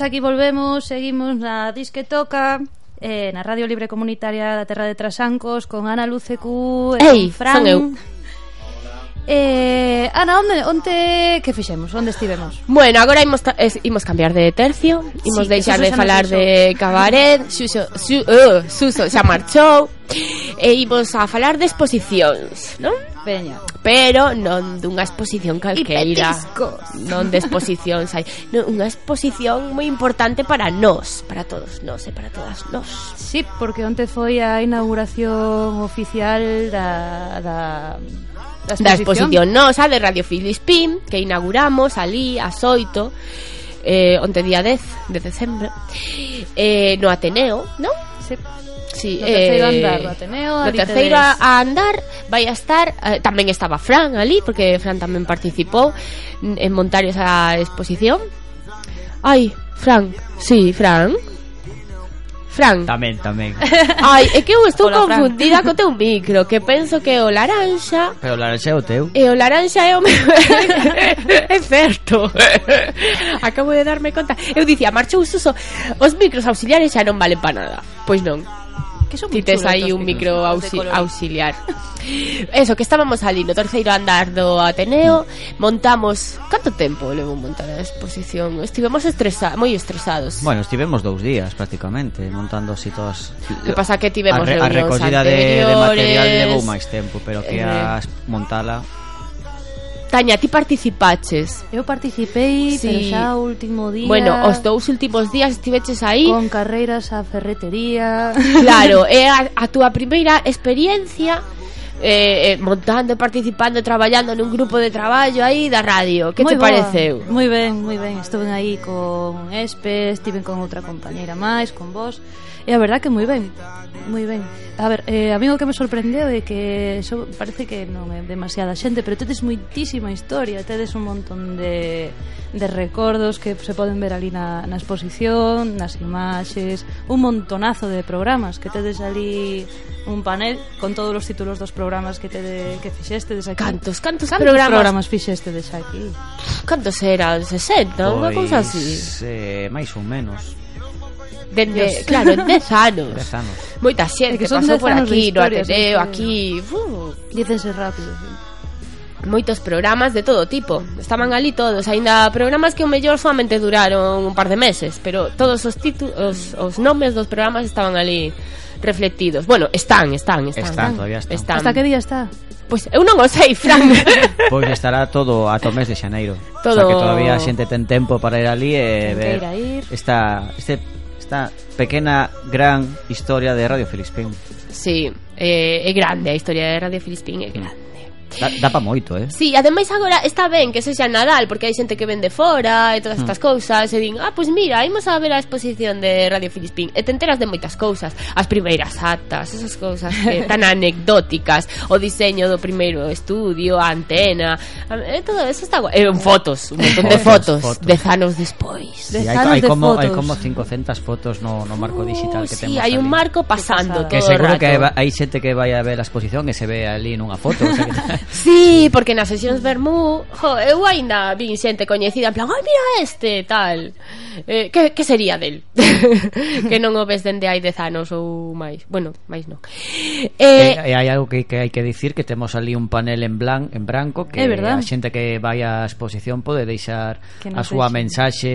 Pois aquí volvemos, seguimos na Disque Toca eh, Na Radio Libre Comunitaria da Terra de Trasancos Con Ana Lucecu e Ei, Fran son eu Eh, Ana, onde, onde que fixemos? Onde estivemos? Bueno, agora imos, es, imos cambiar de tercio Imos sí, deixar de falar de cabaret Xuxo, xu, uh, eh, Suso xa marchou E imos a falar de exposicións, non? Peña. Pero non dunha exposición calqueira. Non de exposicións hai. Non, unha exposición moi importante para nós, para todos nós e para todas nós. Sí, porque onte foi a inauguración oficial da, da da exposición, da exposición nosa de Radio Filispín que inauguramos ali a xoito eh, onte día 10 de decembro eh, no Ateneo, non? Sí. Sí, no terceiro eh, andar do Ateneo No terceiro tedes... a andar vai a estar eh, Tamén estaba Fran ali Porque Fran tamén participou En montar esa exposición. Ai, Fran Sí, Fran. Fran. Tamén, tamén. Ai, é que eu estou Hola, confundida co teu micro Que penso que o laranxa Pero o laranxa é o teu. E o laranxa é o meu. É certo. Acabo de darme conta. Eu dicía, marchou suso Os micros auxiliares xa non valen para nada. Pois non que son moi tes aí un micro auxi auxiliar. Eso, que estábamos ali no terceiro andar do Ateneo, montamos... Canto tempo levo montar a exposición? Estivemos estresa moi estresados. Bueno, estivemos dous días prácticamente, montando así todas... Que pasa que tivemos a re, a reunións. A recollida de, de material levou máis tempo, pero que eh... a montala Tania, ti participaches Eu participei, sí. pero xa o último día Bueno, os dous últimos días estiveches aí Con carreiras a ferretería Claro, é a, a túa primeira experiencia eh, eh, montando, participando, traballando nun grupo de traballo aí da radio. Que moi te boa. pareceu? Moi ben, moi ben. Estuve aí con Espe, estive con outra compañeira máis, con vos. E a verdad que moi ben, moi ben. A ver, eh, a mí o que me sorprendeu é que so, parece que non é demasiada xente, pero tedes moitísima historia, tedes un montón de, de recordos que se poden ver ali na, na exposición, nas imaxes, un montonazo de programas que tedes ali un panel con todos os títulos dos programas que te de, que fixeste des aquí. Cantos, cantos, cantos programas, programas fixeste aquí? Cantos era, 60, unha pois, cousa así. Eh, máis ou menos. Dende, claro, en 10 anos. Dez anos. Moita xente que pasou por aquí, no Ateneo, aquí... Uh. Dícense rápido. Sí moitos programas de todo tipo. Estaban ali todos, aínda programas que o mellor solamente duraron un par de meses, pero todos os títulos, os nomes dos programas estaban ali reflectidos. Bueno, están, están, están. Están, todavía están. están. Hasta que día está? Pois pues, eu non o sei, Fran. pois pues estará todo ata o mes de xaneiro. Todo... O sea que todavía a xente ten tempo para ir ali e ver ir. esta este esta pequena gran historia de Radio Filispín. sí, eh, é grande a historia de Radio Filispín, é grande. Da, da pa moito, eh? Si, sí, ademais agora está ben que sexa Nadal Porque hai xente que vende fora e todas hmm. estas mm. cousas E din, ah, pois pues mira, imos a ver a exposición de Radio Filispín E te enteras de moitas cousas As primeiras actas, esas cousas que tan anecdóticas O diseño do primeiro estudio, a antena e Todo eso está guai E eh, fotos, un montón de fotos, fotos. Dez anos despois sí, Dez hai, hai, como, hai como 500 fotos no, no marco digital que uh, sí, temos hai un marco pasando Que seguro que hai xente que vai a ver a exposición E se ve ali nunha foto o sea que... Sí, porque nas sesións Bermú, jo, eu aínda vin xente coñecida en plan, ai, mira este, tal. Eh, que, que sería del? que non o ves dende hai 10 anos ou máis. Bueno, máis non. Eh, eh, e, hai algo que, que hai que dicir que temos ali un panel en blan, en branco que a xente que vai á exposición pode deixar a súa deixe. mensaxe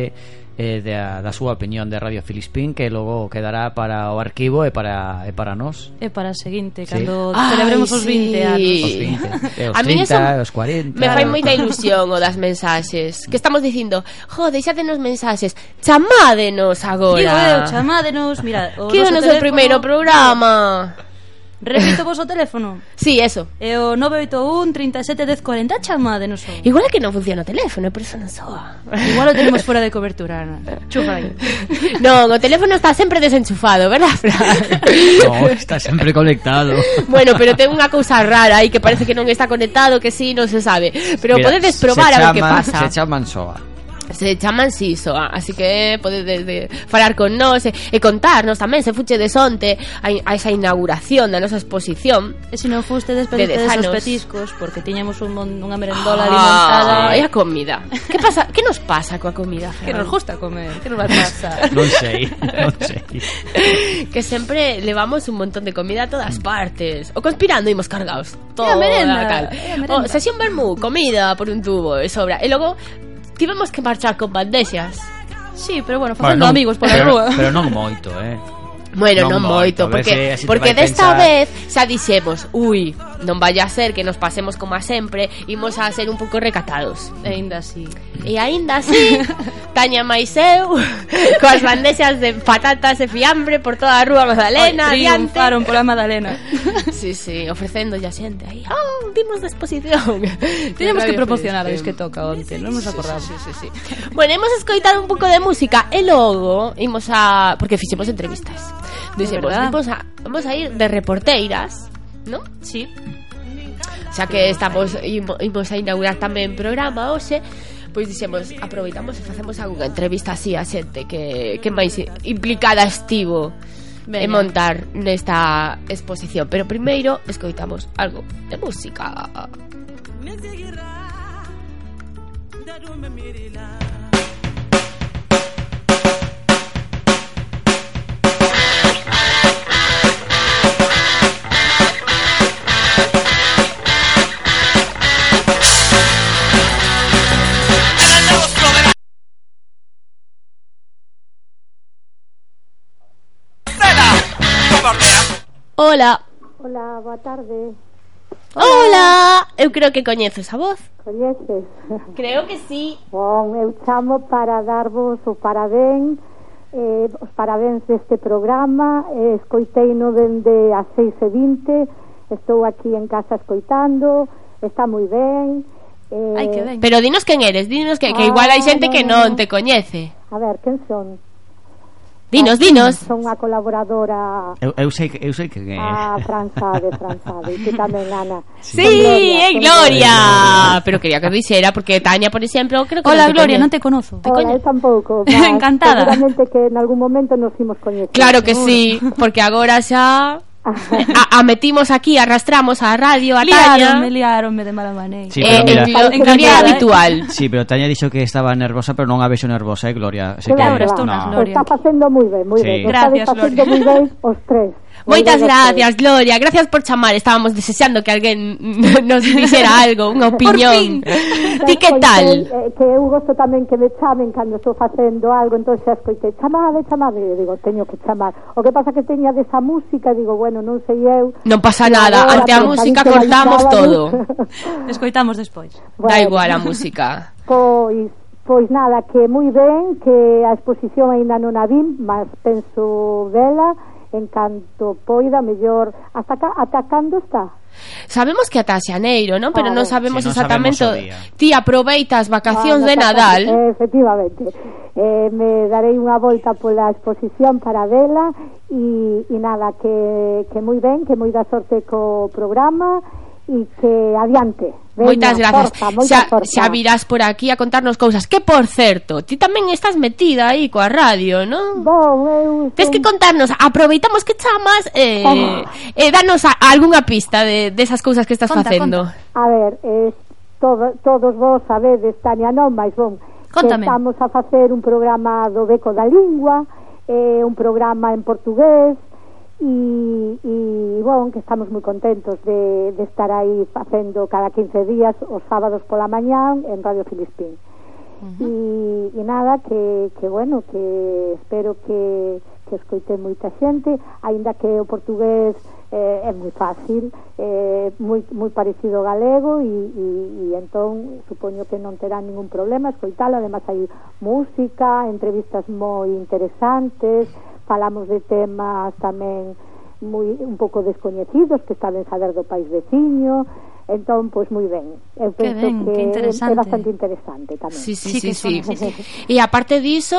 eh, da, da súa opinión de Radio Filispín que logo quedará para o arquivo e para, e para nós. E para a seguinte, sí. cando Ay, celebremos os 20 sí. anos. Os 20, e eh, os a 30, os 40 me fai moita ilusión o das mensaxes que estamos dicindo, jo, deixadenos mensaxes chamádenos agora digo eu, chamádenos, mira o que é o noso primeiro programa. Repito vos o teléfono. Sí, eso. É o 981371040, chama de O... Igual é que non funciona o teléfono, por eso non soa. Igual o tenemos fora de cobertura, Ana. Chufa aí. Non, o teléfono está sempre desenchufado, verdad, Fran? no, está sempre conectado. bueno, pero ten unha cousa rara aí que parece que non está conectado, que si sí, non se sabe. Pero Mira, podedes probar a ver que pasa. Se chaman soa se chaman Sisoa, ah, así que eh, podedes de, falar con nós e, e contarnos tamén se fuche de sonte a, a esa inauguración da nosa exposición. E se non fuste despediste de desos petiscos porque tiñamos un mon, unha merendola ah, alimentada e a comida. Que pasa? Que nos pasa coa comida? Que nos gusta comer, que nos pasa? non sei, non sei. que sempre levamos un montón de comida a todas partes. O conspirando imos cargados. Toda a merenda, cal. A merenda. O sesión vermú, comida por un tubo e sobra. E logo tivemos que marchar con bandexas. Sí, pero bueno, facendo bueno, non, amigos pola pero, rúa. Pero non moito, eh. Bueno, non, non moito, moito porque porque desta pensar... vez xa dixemos, ui, non vaya a ser que nos pasemos como a sempre, imos a ser un pouco recatados. E aínda así. E aínda así, Taña máis eu, coas bandexas de patatas e fiambre por toda a rúa Madalena, Oi, triunfaron pola Madalena. sí, sí, ofrecendo a xente aí. Oh, vimos da exposición. Tenemos que proporcionar que toca onte, non nos acordamos. Sí, sí, sí, sí. bueno, hemos escoitado un pouco de música e logo imos a... porque fixemos entrevistas. Dice, pues vamos a, vamos a ir de reporteiras, ¿no? Sí. Xa que estamos imo, imos a inaugurar tamén programa hoxe, pois dixemos, aproveitamos e facemos algunha entrevista así a xente que, que máis implicada estivo Venga. en montar nesta exposición. Pero primeiro, escoitamos algo de música. Música Hola. Hola, boa tarde. Hola. Hola. Eu creo que coñeces a voz. Coñeces. Creo que sí. Bon, eu chamo para darvos o parabén eh, os parabéns deste programa eh, escoiteino dende as 6 e 20 estou aquí en casa escoitando está moi ben eh... Ai, que ben Pero dinos quen eres, dinos que, que ah, igual hai xente no, que non no. te coñece A ver, quen son? Dinos, dinos. Son a colaboradora. Eu, eu sei que eu sei que é. Ah, Franzade, e que tamén Ana. Sí, é Gloria, Gloria. Pero quería que dixera porque Tania, por exemplo, creo que Hola, no Gloria, non te conozo. Te Hola, coño? eu tampouco. Encantada. Seguramente que en algún momento nos imos coñecer. Claro que sí, porque agora xa a, a metimos aquí, arrastramos a radio, a Tania. Liaronme, liaronme de mala maneira. Sí, pero eh, mira, en, lo, en Gloria eh, habitual. Sí, pero Tania dixo que estaba nervosa, pero non a vexo nervosa, eh, Gloria. Así claro, que, claro, no. está facendo moi ben, moi sí. ben. Gracias, Gloria. moi ben os tres. Moitas gracias, Gloria. Gracias por chamar. Estábamos desexando que alguén nos dixera algo, unha opinión. Ti que tal? Que, eh, que eu gosto tamén que me chamen cando estou facendo algo, entón xa escoitei, chamade, chamade, e digo, teño que chamar. O que pasa que teña desa música, digo, bueno, non sei eu. Non pasa nada, ante a música cortamos todo. Escoitamos despois. Bueno, da igual a música. Pois Pois nada, que moi ben, que a exposición aínda non a vim, mas penso vela, en canto poida, mellor, hasta ca, ata cando está? Sabemos que ata xaneiro, non? Pero ah, non sabemos si non exactamente. Sabemos ti aproveita as vacacións ah, de Nadal. Eh, efectivamente. Eh, me darei unha volta pola exposición para vela e, e nada, que, que moi ben, que moi da sorte co programa e que adiante. Veña, moitas grazas. Porfa, moita xa, xa virás por aquí a contarnos cousas. Que, por certo, ti tamén estás metida aí coa radio, non? Bon, eu... Tens que contarnos, aproveitamos que chamas eh, oh. eh, danos a, a algunha pista de, desas cousas que estás conta, facendo. Conta. A ver, eh, todo, todos vos sabedes, Tania, non, mas bon, Contame. estamos a facer un programa do Beco da Lingua, eh, un programa en portugués, e, e bon, que estamos moi contentos de, de estar aí facendo cada 15 días os sábados pola mañán en Radio Filispín. Uh -huh. e, e nada, que, que bueno, que espero que, que escoite moita xente, aínda que o portugués eh, é moi fácil, eh, moi, moi parecido ao galego e, e, e entón supoño que non terá ningún problema escoitalo, además hai música, entrevistas moi interesantes, falamos de temas tamén moi un pouco descoñecidos que saben saber do país veciño, Entón, pois moi ben. Eu que penso ben, que, que é bastante interesante tamén. Sí, sí, sí, sí, sí, sí, sí. E aparte diso,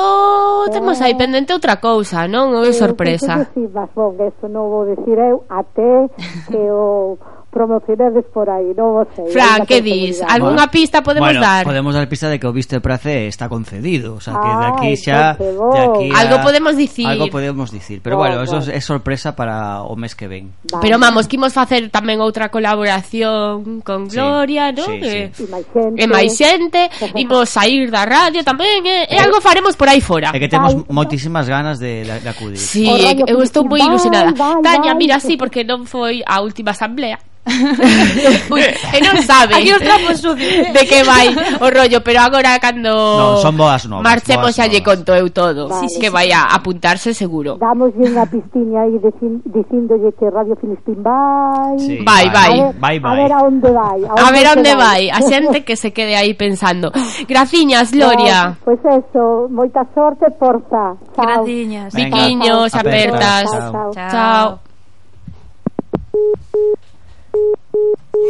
temos aí eh, pendente outra cousa, non? Ou é eh, sorpresa. Sí, sí, sí, mas, bon, eso non vou decir eu até que o promocionades por aí, non o sei. Fran, que dis? Algúnha pista podemos bueno, dar? podemos dar pista de que o visto de prace está concedido, o sea, que de aquí xa de aquí a, algo podemos dicir. Algo podemos dicir, pero oh, bueno, bueno, eso é sorpresa para o mes que ven. Vale. Pero vamos, que imos facer tamén outra colaboración con Gloria, sí, non? Sí, eh, sí. E máis xente, imos sair da radio tamén, eh, e algo faremos por aí fora. É que temos vale. moitísimas ganas de, de, de acudir. Sí, eu estou moi ilusionada. Vai, vai, Tania, mira, sí, porque non foi a última asamblea Uy, eh, eh, e non sabe. Aquí os trapos sucios De que vai o rollo Pero agora cando Non, son boas novas Marchemos boas pois xa lle conto eu todo. Vale. Que vai a apuntarse seguro. Damos unha pistiña aí Dicindolle que Radio Filispín vai. Sí, Vai, vai. Vai, vai A ver a onde vai A, onde a ver a onde vai. A xente que se quede aí pensando. Graciñas, Gloria. Pois pues eso Moita sorte, porta Chao. Graciñas. Viquiños, apertas. Chao, chao. chao. chao.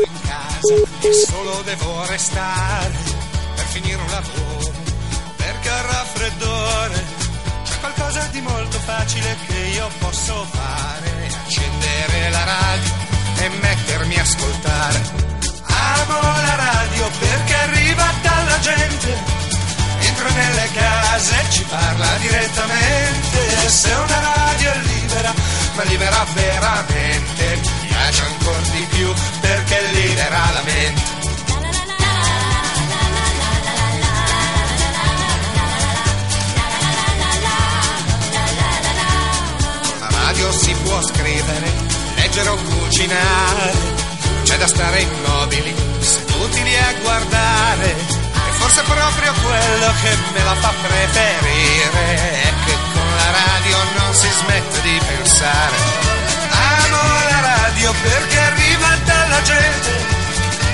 In casa e solo devo restare per finire un lavoro perché al raffreddore c'è qualcosa di molto facile che io posso fare. Accendere la radio e mettermi a ascoltare. Amo la radio perché arriva dalla gente entra nelle case e ci parla direttamente. Se una radio è libera ma libera veramente. Mi piace ancora di libera la mente la radio si può scrivere leggere o cucinare. C'è da stare immobili seduti lì a guardare. E forse proprio quello che me la fa preferire è che con la radio non si smette di pensare. Amo la radio perché arriva dalla gente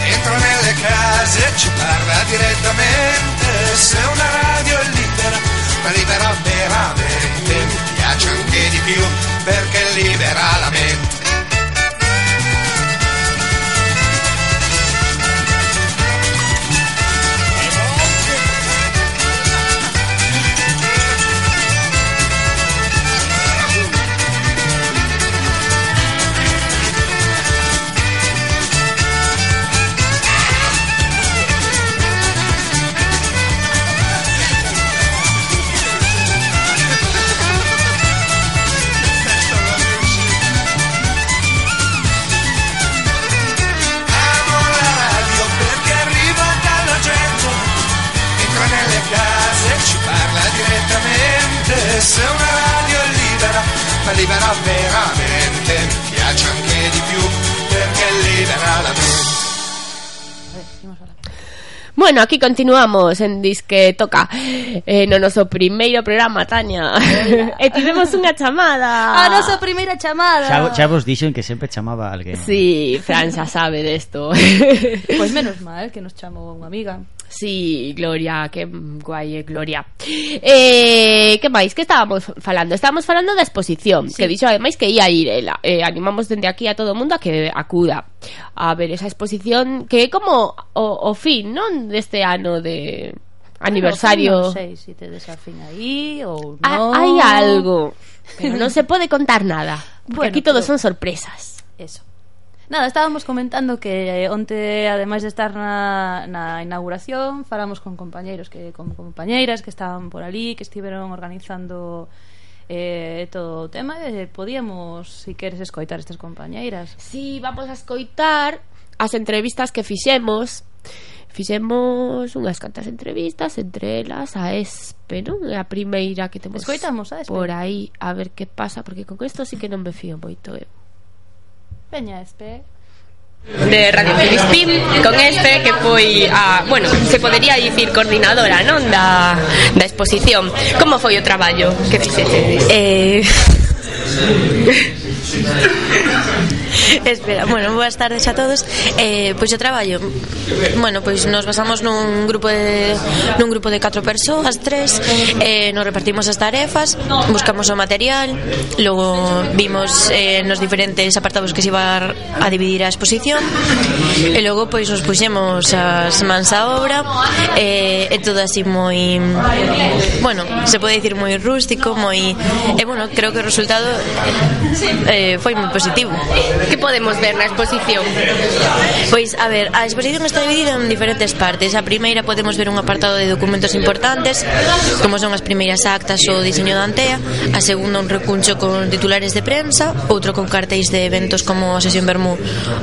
entra nelle case e ci parla direttamente. Se una radio è libera ma libera veramente mi piace anche di più perché libera la mente bueno, aquí continuamos en Disque Toca eh, No noso primeiro programa, Tania. E tivemos unha chamada. A nosa primeira chamada. Xa, xa vos dixen que sempre chamaba alguén. Si, sí, Fran xa sabe desto. Pois pues menos mal que nos chamou unha amiga. Sí, Gloria, que guai, eh, Gloria. Eh, que máis que estábamos falando? Estábamos falando da exposición, sí. que dixo ademais que ia ir ela. Eh, animamos dende aquí a todo o mundo a que acuda a ver esa exposición que é como o, o fin, non, deste ano de aniversario. Bueno, non sei se si te a aí ou ah, non. Hai algo, pero non se pode contar nada, porque bueno, aquí todos pero... son sorpresas. Eso. Nada, estábamos comentando que eh, onte, ademais de estar na, na inauguración, falamos con compañeiros que con compañeiras que estaban por ali, que estiveron organizando eh, todo o tema e eh, podíamos, si queres, escoitar estas compañeiras. Si, sí, vamos a escoitar as entrevistas que fixemos Fixemos unhas cantas entrevistas Entre elas a ESPE, non? É a primeira que temos Escoitamos a ESPE. por aí A ver que pasa, porque con isto sí que non me fío moito eh? Veña este de Radio Filispín con este que foi a, bueno, se podería dicir coordinadora, non, da, da exposición. Como foi o traballo que fixete? Eh Espera, bueno, boas tardes a todos. Eh, pois eu traballo. Bueno, pois nos basamos nun grupo de nun grupo de catro persoas, tres, eh, nos repartimos as tarefas, buscamos o material, logo vimos eh, nos diferentes apartados que se iba a dividir a exposición e logo pois nos puxemos as mans á obra eh, e todo así moi bueno, se pode dicir moi rústico, moi e eh, bueno, creo que o resultado eh, foi moi positivo. Que podemos ver na exposición? Pois, a ver, a exposición está dividida en diferentes partes. A primeira podemos ver un apartado de documentos importantes, como son as primeiras actas ou o diseño da Antea, a segunda un recuncho con titulares de prensa, outro con cartéis de eventos como a sesión Bermú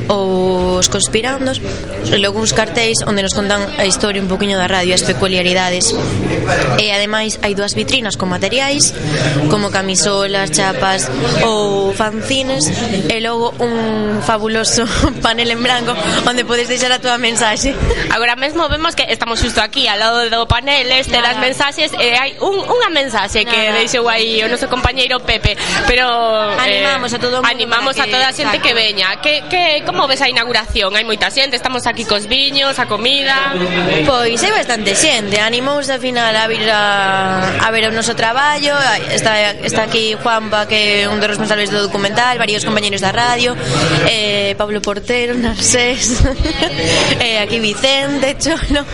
ou os conspirandos, e logo uns cartéis onde nos contan a historia un poquinho da radio, as peculiaridades. E ademais hai dúas vitrinas con materiais, como camisolas, chapas ou fan en cines e logo un fabuloso panel en branco onde podes deixar a túa mensaxe. Agora mesmo vemos que estamos xusto aquí ao lado do panel este Nada. das mensaxes e hai un, unha mensaxe Nada. que deixou aí o noso compañeiro Pepe, pero eh, animamos eh, a todo mundo animamos a toda a xente exacto. que veña. Que que como ves a inauguración? Hai moita xente, estamos aquí cos viños, a comida. Pois hai bastante xente, animouse ao final a vir a, a ver o noso traballo, está está aquí Juanpa que é un dos responsables do documento documental, varios compañeros da radio, eh, Pablo Portero, Narsés, eh, aquí Vicente, Cholo.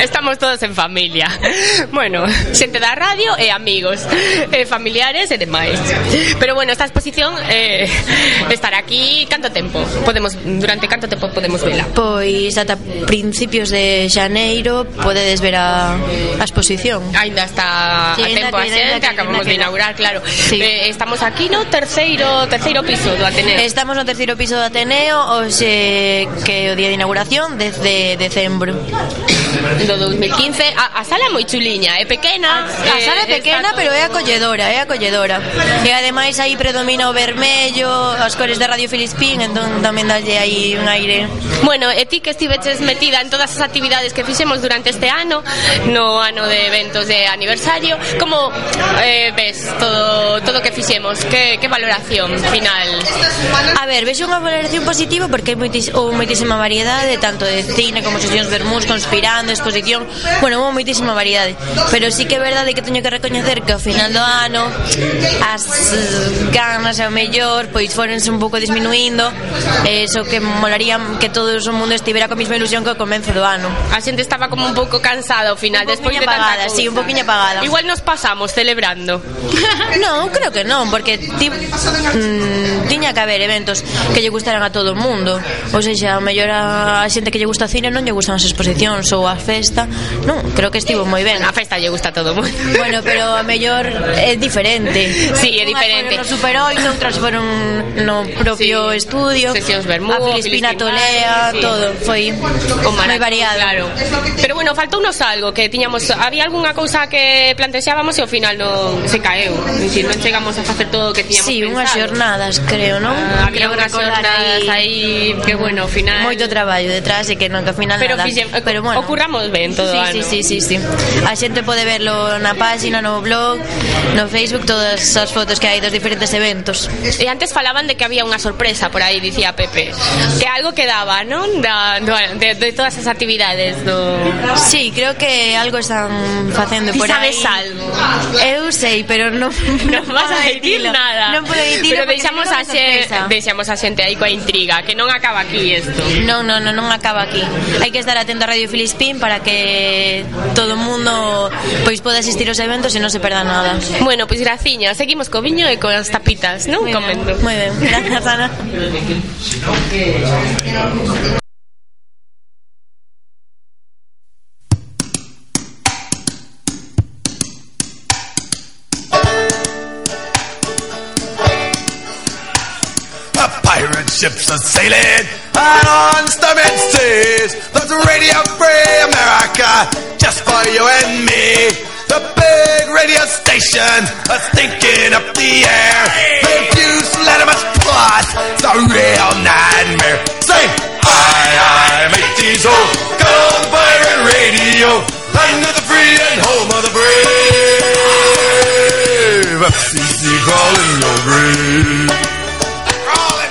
Estamos todos en familia. Bueno, xente da radio e amigos, e familiares e demais. Pero bueno, esta exposición eh, estará aquí canto tempo? Podemos durante canto tempo podemos vela? Pois ata principios de xaneiro podedes ver a, a exposición. Ainda está sí, a tempo a xente, acabamos de inaugurar, claro. Sí. Eh, estamos aquí no terceiro, terceiro terceiro piso do Ateneo. Estamos no terceiro piso do Ateneo, hoxe que é o día de inauguración desde decembro do 2015. A, a sala é moi chuliña, é pequena. A sala é eh, pequena, pero é acolledora, é acolledora. E ademais aí predomina o vermello, as cores de Radio Filispín, entón tamén dalle aí un aire. Bueno, e ti que estiveches metida en todas as actividades que fixemos durante este ano, no ano de eventos de aniversario, como eh, ves todo todo que fixemos? Que, que valoración? final. A ver, vexo unha valoración positiva porque hai moitis, ou moitísima variedade, tanto de cine como sesións vermús, conspirando, exposición, bueno, houve moitísima variedade. Pero sí que é verdade que teño que recoñecer que ao final do ano as ganas ao mellor pois forense un pouco disminuindo, eso que molaría que todo o mundo estivera con mesma ilusión que ao comenzo do ano. A xente estaba como un pouco cansada ao final, despois de tanta apagada, sí, un poquinho apagada. Igual nos pasamos celebrando. non, creo que non, porque ti, mm, Mm, tiña que haber eventos que lle gustaran a todo o mundo. Ou seja, a mellor a a xente que lle gusta o cine non lle gustan as exposicións ou a festa. Non, creo que estivo moi ben. A festa lle gusta a todo o mundo. Bueno, pero a mellor é diferente. Sí, é diferente. non superou e outras foron no propio sí. estudio. Sesións Bermú, a Filispina Tolea sí. todo, foi moi variado. claro. pero bueno, faltounos algo que tiñamos, había algunha cousa que plantexábamos e ao final non se caeu. Dicir, non chegamos a facer todo o que tiñamos sí, pensado. unha xornadas, creo, non? Ah, había unhas xornadas aí que bueno, ao final moito traballo detrás e que non que ao final pero nada. Fixe, pero bueno, ocurramos ben todo sí, ano. Sí, sí, sí, sí. A xente pode verlo na páxina, no blog, no Facebook, todas as fotos que hai dos diferentes eventos. E antes falaban de que había unha sorpresa por aí, dicía Pepe, que algo quedaba, non? Da, de, de todas as actividades do Sí, creo que algo están facendo por aí. Sabes algo? Eu sei, pero non non vas a decir nada. Non podo dicir pero Deixamos a xente, deixamos a xente aí coa intriga, que non acaba aquí isto. Non, non, non, non acaba aquí. Hai que estar atento a Radio Filispín para que todo o mundo pois poda asistir aos eventos e non se perda nada. Bueno, pois graciña, seguimos co viño e coas tapitas, non? Moi ben, moi ben. Grazas Ana. Just for you and me. The big radio station is thinking up the air. The views let us plot. It's a real nightmare. Say, I, I make these old good old pirate radio. Land of the free and home of the brave. FCC crawling your grave.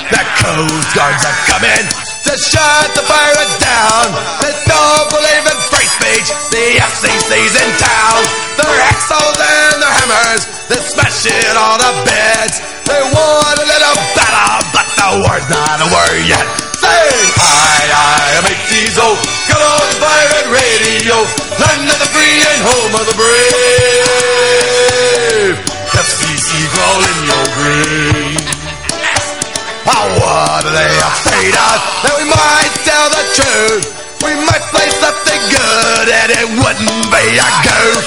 The Coast Guards are coming to shut the pirates down. The double even freight speech, the FCC's in town. Their axles and their hammers, they smash it on the beds. They want a little battle, but the war's not a war yet. Sing, I, I, these old good old pirate radio. Land of the free and home of the brave. FCC crawl in your grave. straight out, then we might tell the truth. We might play good and it wouldn't be a goof.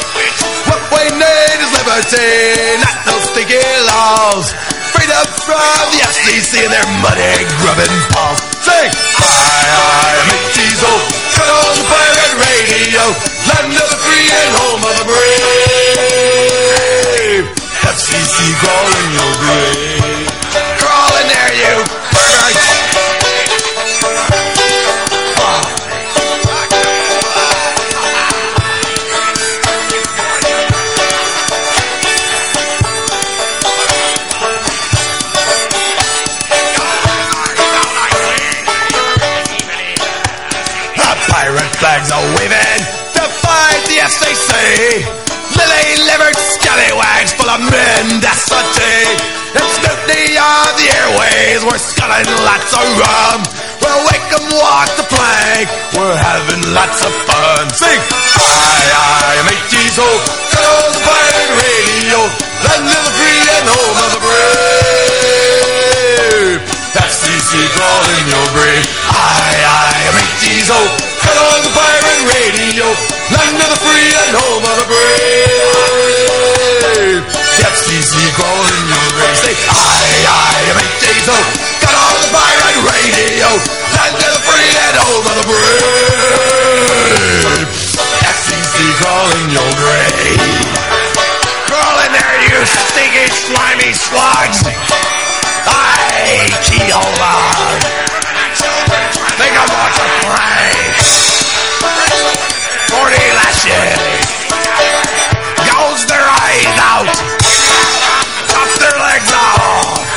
What we need is liberty, not those sticky laws. Freedom from the FCC and their money grubbing paws. Sing! Hi, hi, make diesel, cut on the pirate radio, land of the free and home of the brave. FCC crawling your grave. Crawling there, you FCC. Lily livered scallywags full of mendacity. And scrutiny of the airways, we're sculling lots of rum. We'll wake 'em walk the plank, we're having lots of fun. Sing! I, I am a diesel, cut on the pirate radio. Land of the free and home of the brave. That's CC calling your brave. I, I am a diesel, cut on the pirate radio. Free and home on the brave. Gypsies, Negroes, and young race, they I'm eight days old. Got on the pirate radio, land to the free and home on the brave. Gypsies, Negroes, and young race. Crawl in there, you stinky, slimy slugs. Aye, Kehola. Think I'm watching planks. 40 lashes. Gouge their eyes out. Chop their legs off.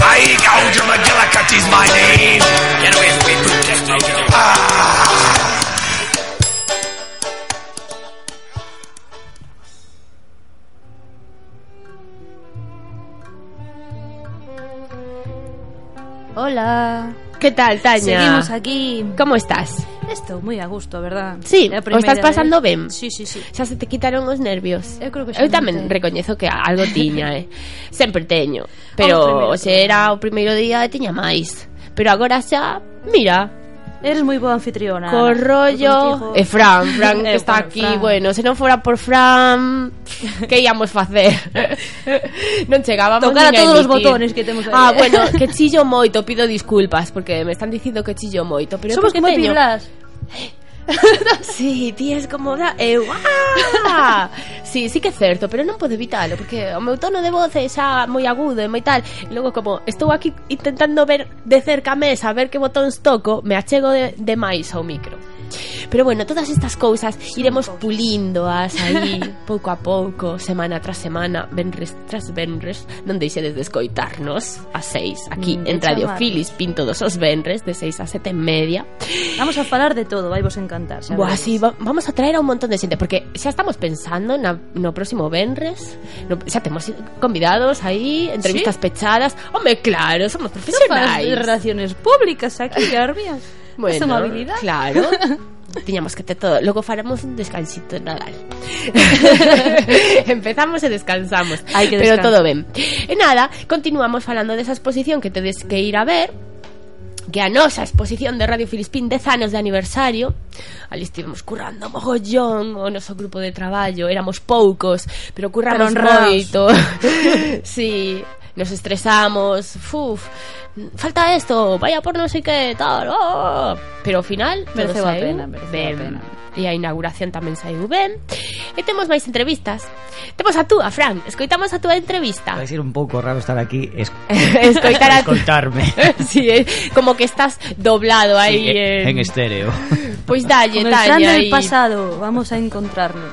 I gouge McGillicuddy is my name. Get away from me, protector. Ah. Hola. Que tal, Tania? Seguimos aquí. Como estás? Estou moi a gusto, verdad? Sí, o estás pasando vez. ben Sí, sí, sí Xa se te quitaron os nervios Eu creo que xa Eu tamén te... recoñezo que algo tiña, eh Sempre teño Pero o se era o primeiro día e tiña máis Pero agora xa, mira, Eres moi boa anfitriona. co Ana. rollo... Contigo- E Fran, Fran que Eh, está bueno, aquí, Fran. bueno, se non fora por Fran, que íamos facer? non chegábamos Tocar a todos os emitir. botones que temos aí. Ah, bueno, que chillo moito, pido disculpas, porque me están dicindo que chillo moito, pero Somos como teño... Piblas. sí, ti es como da eu ah! Sí, sí que é certo, pero non podo evitalo Porque o meu tono de voz é xa moi agudo e moi tal E logo como, estou aquí intentando ver de cerca a mesa Ver que botóns toco Me achego de, de máis ao micro Pero bueno, todas estas cousas iremos pulíndoas aí pouco a pouco, semana tras semana, venres tras venres, non deixedes de escoitarnos a seis aquí mm, en Radio Filis Pinto dos os venres de seis a sete media. Vamos a falar de todo, vai vos encantar. Xa Buah, sí, va, vamos a traer a un montón de xente, porque xa estamos pensando na, no próximo venres, no, xa temos convidados aí, entrevistas ¿Sí? pechadas. Home, claro, somos profesionais. No relaciones públicas aquí, Garbias. Bueno, habilidad. Claro. Tiñamos que ter todo. Logo faremos un descansito de Nadal. Empezamos e descansamos. Hai que Pero todo ben E nada, continuamos falando desa exposición Que tedes que ir a ver. Que a nosa exposición de Radio Filispín 10 anos de aniversario. Ali estivemos currando mogollón o noso grupo de traballo éramos poucos pero curramos Pero moito. Sí, nos estresamos. Uf, falta esto vaya por non sei que tal oh. pero ao final todo Mereceu a saíu pena, mereceu a ben. pena. e a inauguración tamén saiu ben e temos máis entrevistas temos a túa, Fran escoitamos a túa entrevista Vai ser un pouco raro estar aquí es... escoitar a sí, eh, como que estás doblado ahí Sí, en... en estéreo. Pois dalle, Con el Fran dalle del aí. pasado, vamos a encontrarnos.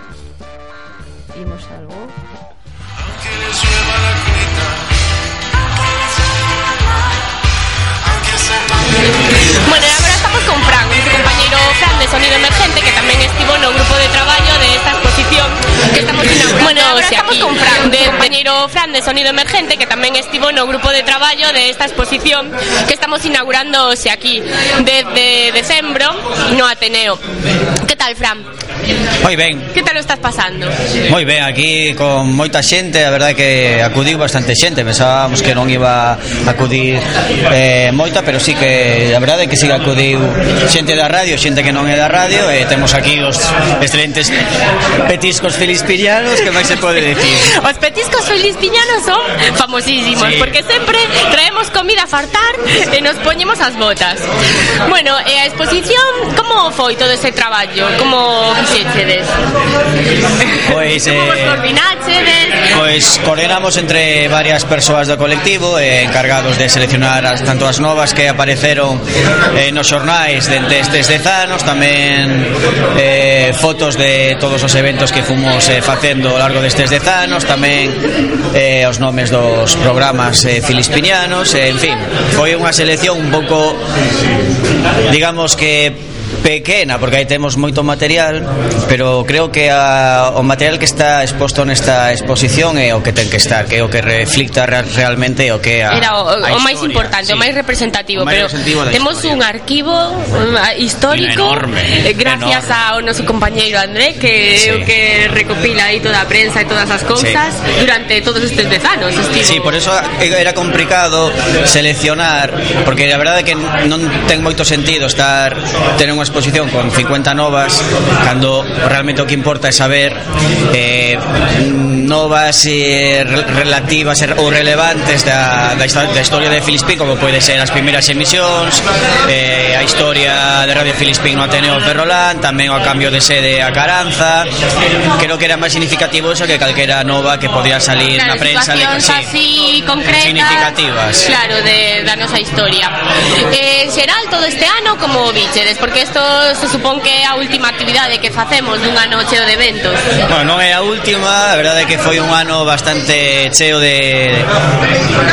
Vimos algo. De Sonido Emergente que tamén estivo no grupo de traballo de esta exposición que estamos inaugurando. Bueno, estamos con Fran, de compañeiro Fran. de Sonido Emergente que tamén estivo no grupo de traballo de esta exposición que estamos inaugurando hoxe aquí desde decembro no Ateneo. tal, Fran? Moi ben. Que tal o estás pasando? Moi ben, aquí con moita xente, a verdade que acudiu bastante xente, pensábamos que non iba a acudir eh, moita, pero sí que a verdade que sí que acudiu xente da radio, xente que non é da radio, e eh, temos aquí os excelentes petiscos filispillanos, que máis se pode decir? Os petiscos filispillanos son famosísimos, sí. porque sempre traemos comida a fartar e nos poñemos as botas. Bueno, e a exposición, como foi todo ese traballo? como fixechedes? Pois eh, coordinachedes? Pois coordinamos entre varias persoas do colectivo eh, encargados de seleccionar as, tanto as novas que apareceron eh, nos xornais dente estes dez anos tamén eh, fotos de todos os eventos que fomos eh, facendo ao largo destes dez anos tamén eh, os nomes dos programas eh, filispinianos eh, en fin, foi unha selección un pouco digamos que pequena porque aí temos moito material pero creo que a, o material que está exposto nesta exposición é o que ten que estar que é o que reflicta realmente o que é a, Era o, a o máis importante, sí. o máis representativo o máis pero temos un arquivo histórico eh, enorme, gracias enorme. ao noso compañeiro André que sí. o que recopila aí toda a prensa e todas as cousas sí. durante todos estes dez anos estivo... Sí, por eso era complicado seleccionar porque a verdade é que non ten moito sentido estar tener unha exposición con 50 novas cando realmente o que importa é saber eh, novas eh, relativas ou relevantes da, da, da historia de Filispín como pode ser as primeiras emisións eh, a historia de Radio Filispín no Ateneo Ferrolán tamén o cambio de sede a Caranza. Creo que era máis significativo eso que calquera nova que podía salir claro, na prensa de que, sí, así concretas significativas. claro, de, da nosa historia. Eh, xeral todo este ano como bichedes porque isto se supón que é a última actividade que facemos dunha noche de eventos. Bueno, non é a última, a verdade é que foi un ano bastante cheo de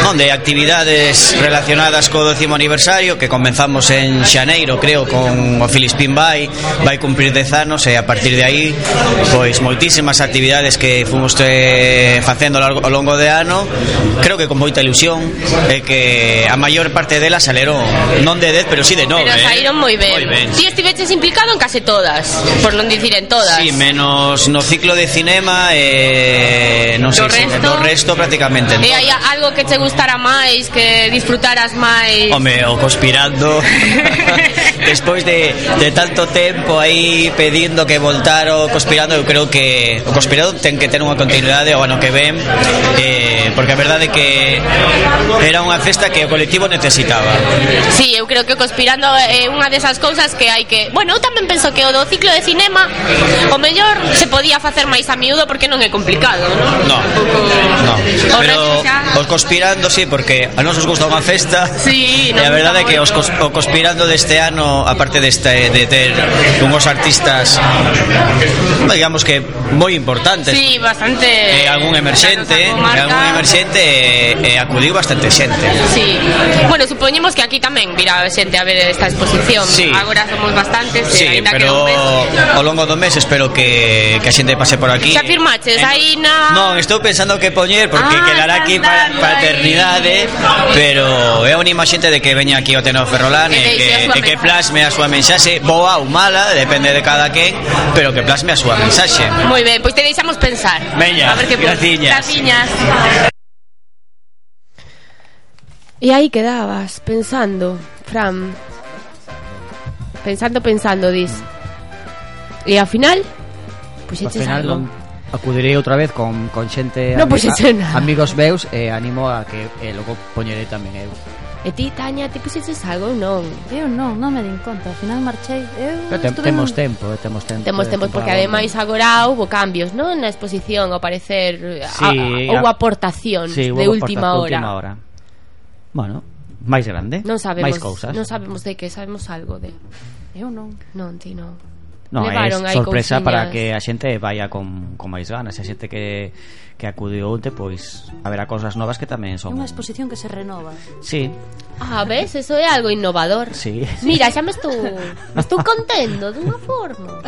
non, de actividades relacionadas co décimo aniversario que comenzamos en Xaneiro, creo, con o Filispín Bay, vai cumprir 10 anos e a partir de aí pois moitísimas actividades que fomos te, facendo ao longo de ano, creo que con moita ilusión e que a maior parte delas saleron non de 10, pero si sí de 9. Pero saíron eh. moi ben. Moi ben Ti estiveches implicado en case todas, por non dicir en todas. Sí, menos no ciclo de cinema e eh, non sei, resto, no resto prácticamente. Eh, e hai algo que che gustara máis, que disfrutaras máis? Home, o conspirando. Despois de, de tanto tempo aí pedindo que voltar o conspirando, eu creo que o conspirado ten que ter unha continuidade o ano que ven, eh, porque a verdade é que era unha festa que o colectivo necesitaba. Sí, eu creo que o conspirando é unha desas cousas que hai que... Bueno, eu tamén penso que o do ciclo de cinema o mellor se podía facer máis a miúdo porque non é complicado, non? No, no. O Pero xa... os conspirando, sí, porque a nos os gusta unha festa. Sí, e a verdade é que os cos, o conspirando deste ano aparte deste, de ter unhos artistas digamos que moi importantes. Sí, bastante E algún emerxente algún emerxente e, eh, e eh, acudiu bastante xente Sí, bueno, supoñemos que aquí tamén virá xente a ver esta exposición. Sí. agora somos bastantes sí, eh, pero ao longo do mes espero que, que a xente pase por aquí. Xa firmaches, eh, aí na... non, estou pensando que poñer porque ah, quedará aquí para pa eternidade pero é unha a xente de que veña aquí ao Tenor Ferrolán e que, eh, e que plasme a súa mensaxe boa ou mala, depende de cada quen pero que plasme a súa mensaxe moi ben, pois te deixamos pensar. Veña, a ver que graciñas, graciñas. E aí quedabas pensando, Fran, pensando, pensando, dis. E ao final, pois pues, eches final, algo. Non acudirei outra vez con, con xente no, pues, nada. amigos meus e eh, animo a que eh, logo poñeré tamén eu. E ti, Tania, ti puxeches algo ou non? Eu non, non me din conta Ao final marchei eu Pero te, eh, temos tempo, temos tempo Temos tempo, porque ademais agora houve cambios, non? Na exposición, ao parecer sí, a, a, Houbo sí, de, houbo última, aportación, hora. de última hora Bueno, máis grande? Non sabemos, máis cousas. Non sabemos de que, sabemos algo de. Eu non. Non, ti non. No, Levaron é sorpresa para que a xente vaya con, con máis ganas. A xente que, que acudiu onte Pois haberá cousas novas que tamén son unha exposición que se renova. Sí. Ah, ves, eso é algo innovador. Sí. Mira, xa me estou Me estou contendo dunha forma.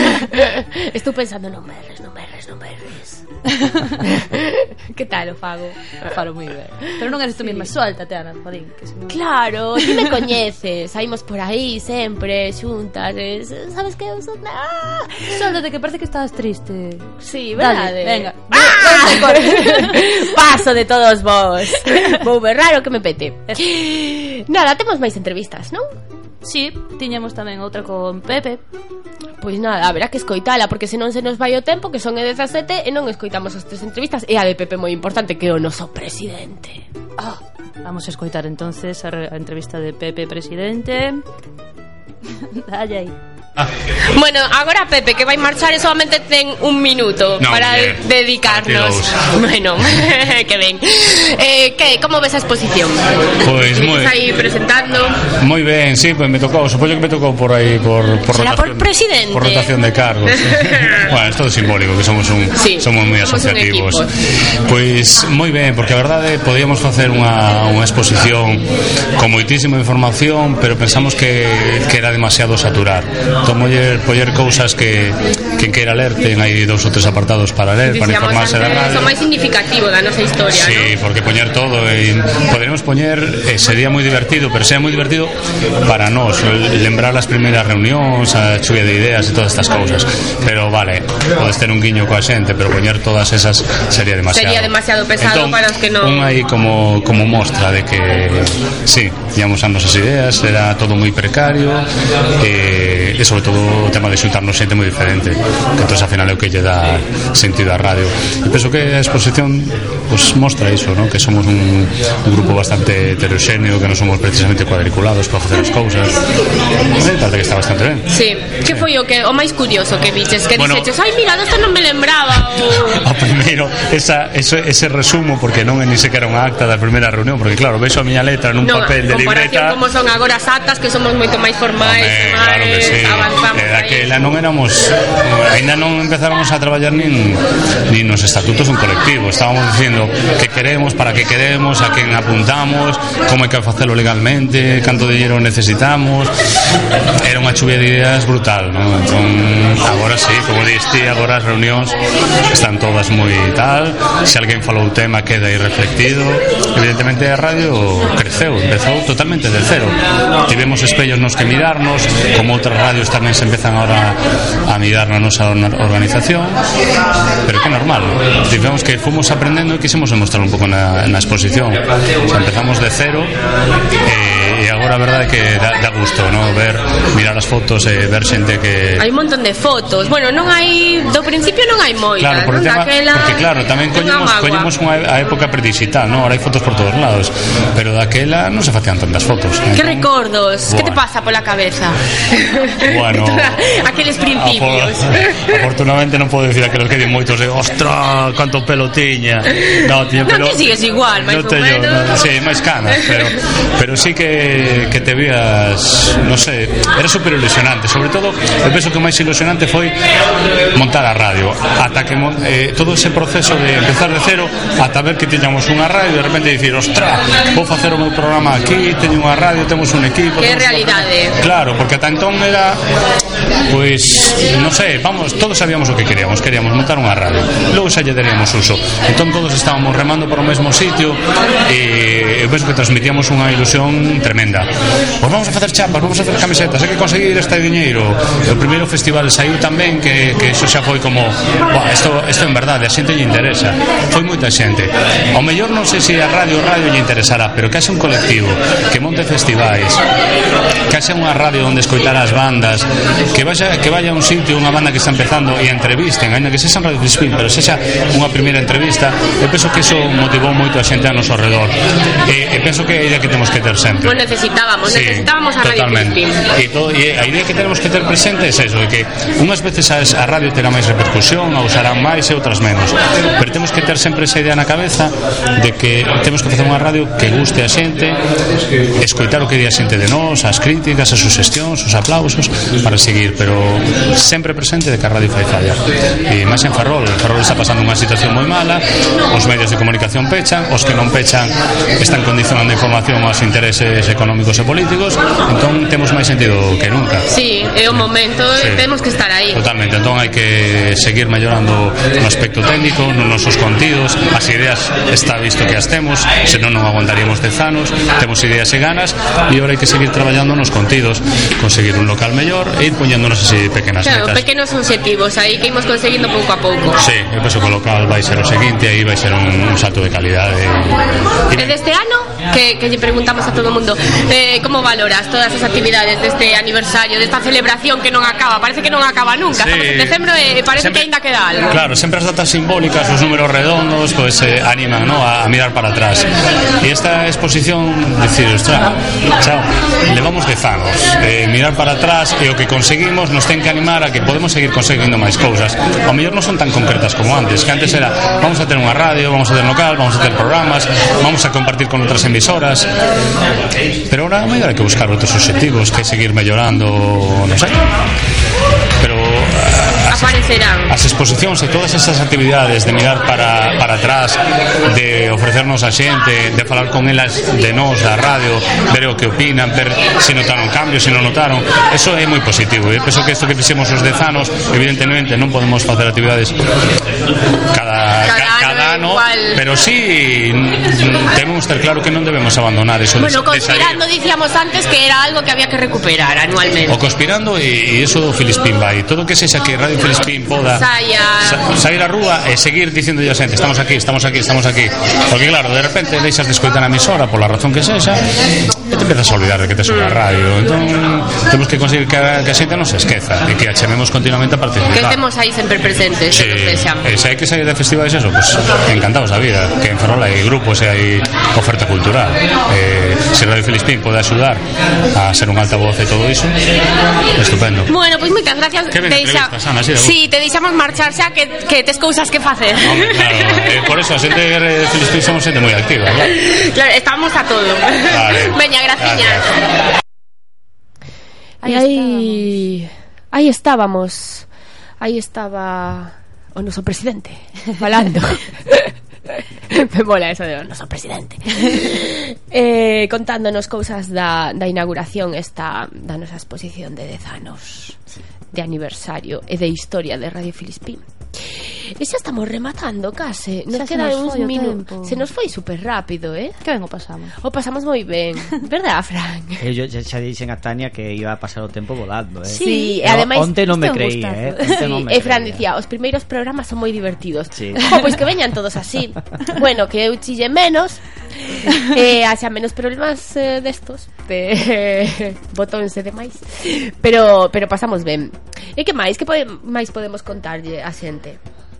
Estou pensando Non merres, non merres, non merres que tal o fago? O falo moi ben Pero non eres tú sí. mesma, soltate, Ana, jodín que se... Claro, ti me coñeces Saímos por aí sempre, xuntas Sabes que eu son ¡Ah! Que parece que estás triste. Sí, verdade. Dale, venga. ¡Ah! Paso de todos vos. Vou raro que me pete. Nada, temos máis entrevistas, non? Sí, tiñemos tamén outra con Pepe Pois nada, haberá que escoitala Porque senón se nos vai o tempo Que son e 17 e non escoitamos as tres entrevistas E a de Pepe moi importante que é o noso presidente oh. Vamos a escoitar entonces a, a entrevista de Pepe presidente Dalle aí Bueno, agora Pepe Que vai marchar e solamente ten un minuto No, Para dedicarnos Partidos. Bueno, que ben eh, que, Como ves a exposición? Pois moi, Estás aí presentando moi ben, sí, pues me tocou, supoño que me tocou por aí por, por Será por rotación, presidente. por rotación de cargos. sí. bueno, es todo simbólico, que somos un Sí, somos moi asociativos. Pois moi ben, porque a verdade podíamos facer unha, unha exposición con moitísima información, pero pensamos que, que era demasiado saturar. tomoller poller cousas que que queira ler, ten aí dous ou tres apartados para ler, para informarse da radio. O máis significativo da nosa historia, Sí, ¿no? porque poñer todo e poderemos poñer eh, sería moi divertido, pero sería moi divertido para nós lembrar as primeiras reunións, a chuvia de ideas e todas estas cousas. Pero vale, podes ter un guiño coa xente, pero poñer todas esas sería demasiado. Sería demasiado pesado entón, para os que non. Un aí como como mostra de que sí, íamos as nosas ideas, era todo moi precario, eh, e sobre sobre todo o tema de xuntarnos xente moi diferente que entón ao final é o que lle dá sentido á radio e penso que a exposición pues, mostra iso, ¿no? que somos un, un grupo bastante heteroxéneo que non somos precisamente cuadriculados para facer as cousas e tal que está bastante ben sí. que foi o que o máis curioso que viches que bueno, dixeches, ai mira, desta non me lembraba o, o primeiro, esa, ese, ese resumo porque non é ni sequera unha acta da primeira reunión porque claro, vexo a miña letra nun no, papel de libreta como son agora as actas que somos moito máis formais Home, máis claro que sí vamos eh, daquela non éramos eh, ainda non empezáramos a traballar nin, nin nos estatutos un colectivo. Estábamos dicindo que queremos para que queremos a quen apuntamos como hai que facelo legalmente canto dinheiro necesitamos. Era unha chuvia de ideas brutal non? entón agora sí como diste agora as reunións están todas moi tal. Se alguén falou o tema queda aí reflectido. Evidentemente a radio creceu empezou totalmente de cero. Tivemos espellos nos que mirarnos como outras radios empresas tamén se empezan agora a mirar na nosa organización pero que normal digamos que fomos aprendendo e quisemos demostrar un pouco na, na exposición o sea, empezamos de cero eh, e, e agora a verdade que dá, dá gusto no? ver mirar as fotos e ver xente que hai un montón de fotos bueno non hai do principio non hai moitas claro, por non? Tema, daquela porque claro tamén collemos, collemos unha a época predigital no? ahora hai fotos por todos lados pero daquela non se facían tantas fotos que recordos? Que te pasa pola cabeza? bueno. Aqueles principios. Afortunadamente non podo dicir aqueles que di moitos de, Ostra, canto pelo tiña No, tiña pelo Non, que sigues igual, máis no teño, no, Sí, máis canas Pero, pero sí que, que te vías Non sei, sé, era super ilusionante Sobre todo, eu penso que o máis ilusionante foi Montar a radio. Ata que eh, todo ese proceso de empezar de cero Ata ver que tiñamos unha radio E de repente dicir, ostra, vou facer o meu programa aquí Teño unha radio, temos un equipo Que realidade. Claro, porque ata entón era Pois, non sei, vamos, todos sabíamos o que queríamos Queríamos montar unha radio Logo xa lle daríamos uso. Entón todos estábamos remando por o mesmo sitio E eu penso que transmitíamos unha ilusión tremenda. Pois vamos a facer chapas, vamos a facer camisetas Hai que conseguir este diñeiro. O primeiro festival saiu tamén Que, que iso xa foi como isto, isto en verdade, a xente lle interesa Foi moita xente. Ao mellor non sei se a radio, radio lle interesará Pero que haxe un colectivo que monte festivais que haxa unha radio onde escoitar as bandas que vaya, que vaya a un sitio unha banda que está empezando e entrevisten ainda que sexa en Radio Crispín pero sexa unha primeira entrevista eu penso que eso motivou moito a xente a noso redor e, e penso que é a idea que temos que ter sempre. Pues necesitábamos sí, necesitábamos a Radio Crispín. E, todo, e a idea que tenemos que ter presente é es eso que unhas veces a, a radio terá máis repercusión a usarán máis e outras menos. Pero temos que ter sempre esa idea na cabeza de que temos que facer unha radio que guste a xente escoitar o que di a xente de nós as críticas críticas, as suxestións, os aplausos para seguir, pero sempre presente de que a radio fai falla. E máis en Ferrol, en Ferrol está pasando unha situación moi mala, os medios de comunicación pechan, os que non pechan están condicionando a información aos intereses económicos e políticos, entón temos máis sentido que nunca. Sí, é o momento, sí. temos que estar aí. Totalmente, entón hai que seguir mellorando no aspecto técnico, nos nosos contidos, as ideas está visto que as temos, senón non aguantaríamos dez anos, temos ideas e ganas e agora hai que seguir traballando nos contidos, conseguir un local mellor e ir poñéndonos así pequenas Claro, metas. pequenos obxectivos aí que imos conseguindo pouco a pouco. Sí, eu penso que o local vai ser o seguinte, aí vai ser un, un salto de calidade. E deste ano, que, que lle preguntamos a todo o mundo eh, Como valoras todas as actividades deste aniversario, desta celebración que non acaba Parece que non acaba nunca, Sí. estamos en decembro e parece Sempre- que aínda queda algo Claro, sempre as datas simbólicas, os números redondos, pues eh, animan ¿no? a, a mirar para atrás. Y esta exposición, decir, ostras, chao, levamos dez Eh, mirar para atrás e o que conseguimos nos ten que animar a que podemos seguir conseguindo máis cousas. Ao mellor non son tan concretas como antes, que antes era vamos a ter unha radio, vamos a ter local, vamos a ter programas, vamos a compartir con outras emisoras. Pero ahora mellor hai que buscar outros objetivos, que seguir mellorando, non sei. Aparecerán. As exposicións e todas esas actividades de mirar para, para atrás de ofrecernos a xente de falar con elas de nós, da radio ver o que opinan, ver se notaron cambios se non notaron, eso é moi positivo. E penso que isto que fixemos os dez anos evidentemente non podemos facer actividades cada, Cada ca- cada ano igual. pero sí mm, debemos ter claro que non debemos abandonar eso de- Bueno, de conspirando dicíamos antes que era algo que había que recuperar anualmente. O conspirando e, e eso do Filispín vai. Todo que sexa que Radio Filispín poda. Saia sa- sair á rúa e seguir dicindo a xente estamos aquí, estamos aquí, estamos aquí porque claro, de repente deixas de escoitar a emisora pola razón que sexa e te empezas a olvidar de que te Mm. soa a radio. Entón temos que conseguir que a, que a xente non se esqueza e que a chamemos continuamente a Que participar estemos aí sempre presentes Sí, que e se hai que sair de festivais eso, pues encantados da vida que en Ferrol hai grupos e hai oferta cultural. Eh, se Radio Filispín pode axudar a ser un altavoz e todo iso estupendo. Bueno, pois moitas gracias. Que ben Deixa- entrevistas, Ana, así Pero... Sí, te deixamos marchar xa que, que tes cousas que facer. No, claro, eh, por eso, a xente de Filispín somos xente moi activa. Claro, claro estamos a todo. Vale. Veña, graciña. Aí, aí, aí estábamos. Aí estaba o noso presidente falando. Me mola eso de o noso presidente eh, Contándonos cousas da, da inauguración esta Da nosa exposición de 10 anos de aniversario e de historia de Radio Filispín E xa estamos rematando case Nos xa quedan uns minutos Se nos foi super rápido, eh? Que ben o pasamos O pasamos moi ben, verdad, Fran? Eh, yo, xa, xa dixen a Tania que iba a pasar o tempo volando, eh? Sí, sí. Eh, no, ademais Onte non me creí, eh? Onte sí, non me e Fran dicía, os primeiros programas son moi divertidos sí. Ojo, pois que veñan todos así. Bueno, que eu chille menos eh, haxa menos problemas eh, destos de, eh, botónse demais. Pero pero pasamos ben. E que máis? Que pode, máis podemos contarlle a xente?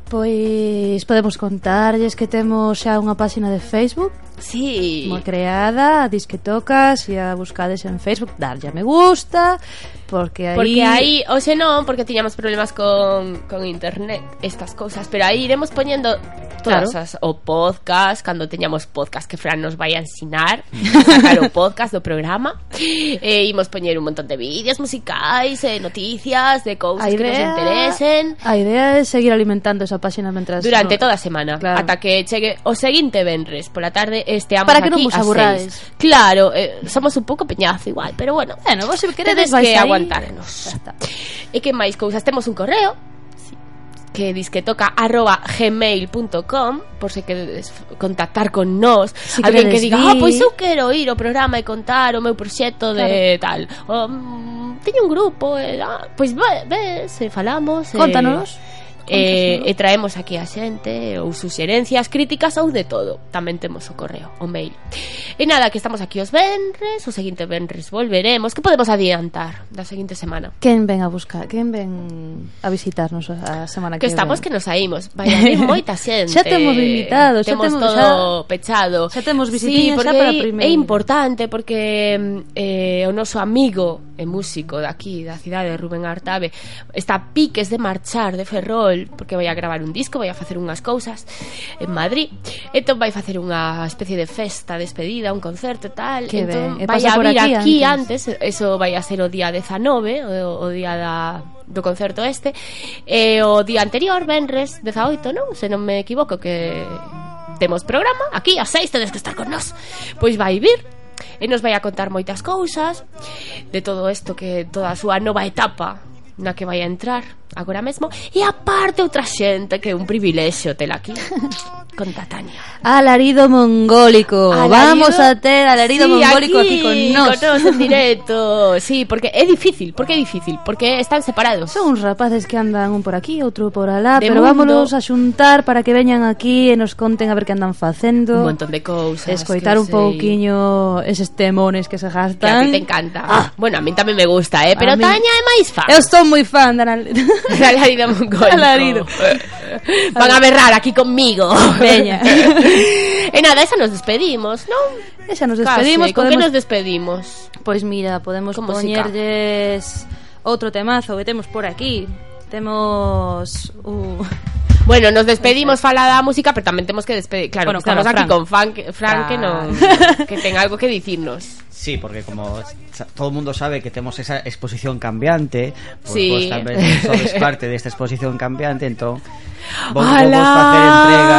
Pois podemos contarlles que temos xa unha páxina de Facebook. Sí. Moi creada, dis que tocas e a buscades en Facebook Darlle a me gusta Porque aí... Porque aí, hoxe non, porque tiñamos problemas con, con internet Estas cousas Pero aí iremos poñendo todas claro. as, o podcast, cando teñamos podcast que Fran nos vai a ensinar a sacar o podcast do programa eh, e imos poñer un montón de vídeos musicais, e eh, noticias de cousas idea, que nos interesen. a idea é seguir alimentando esa páxina mentras durante no... toda a semana, claro. ata que chegue o seguinte venres pola tarde esteamos Para que non vos aburráis. Claro, eh, somos un pouco peñazo igual pero bueno, bueno vos se queredes que aguantarenos e que máis cousas, temos un correo que disquetoca arroba gmail.com por se queredes contactar con nós si alguén que diga, ah, oh, pois eu quero ir ao programa e contar o meu proxecto claro. de tal. O, mm, teño un grupo e, ah, pois ve, ve, se falamos contanos e eh, e traemos aquí a xente ou suxerencias, críticas ou de todo. Tamén temos o correo, o mail. E nada, que estamos aquí os venres, o seguinte venres volveremos. Que podemos adiantar da seguinte semana? Quen ven a buscar? Quen ven a visitarnos a semana que, que estamos ven? que nos saímos. Vai vir moita xente. xa temos invitados, xa temos todo xa, pechado. Xa temos visitinhas sí, xa para primeiro. É importante porque eh, o noso amigo e músico daqui da cidade de Rubén Artabe está piques de marchar de Ferrol sol porque vai a gravar un disco, vai a facer unhas cousas en Madrid. Entón vai facer unha especie de festa, despedida, un concerto e tal. Que entón ben. vai a vir aquí, aquí antes. antes, eso vai a ser o día 19, o, o día da do concerto este e o día anterior, Benres 18, non? Se non me equivoco que temos programa aquí a 6 tedes que estar con nós pois vai vir e nos vai a contar moitas cousas de todo isto que toda a súa nova etapa na que vai a entrar agora mesmo e aparte outra xente que é un privilexio tela aquí con Tatania. Alarido mongólico. Alarido, Vamos a ter alarido sí, mongólico aquí, aquí con nós. Con nos en directo. Sí, porque é difícil, porque é difícil, porque están separados. Son uns rapaces que andan un por aquí, outro por alá, de pero mundo. vámonos a xuntar para que veñan aquí e nos conten a ver que andan facendo. Un montón de cousas. Escoitar un sei. pouquiño eses temones que se gastan. Que a ti te encanta. Ah. Bueno, a mí tamén me gusta, eh, pero Tania é máis fan. Eu estou moi fan da Alarido mongólico. Alarido. Van a berrar aquí conmigo. Veña. e nada, esa nos despedimos, non? Esa nos Case, despedimos, Con que podemos- nos despedimos? Pois mira, podemos música. poñerlles outro temazo que temos por aquí. Temos uh, Bueno, nos despedimos fala da música, pero tamén temos que despedir. Claro, Bueno, que estamos claro, aquí con Fran, que, Fran que ten algo que dicirnos. Sí, porque como todo el mundo sabe que tenemos esa exposición cambiante, pues Sí. vos tamén sois parte desta exposición cambiante, entón Vos, Alá, vos facer entrega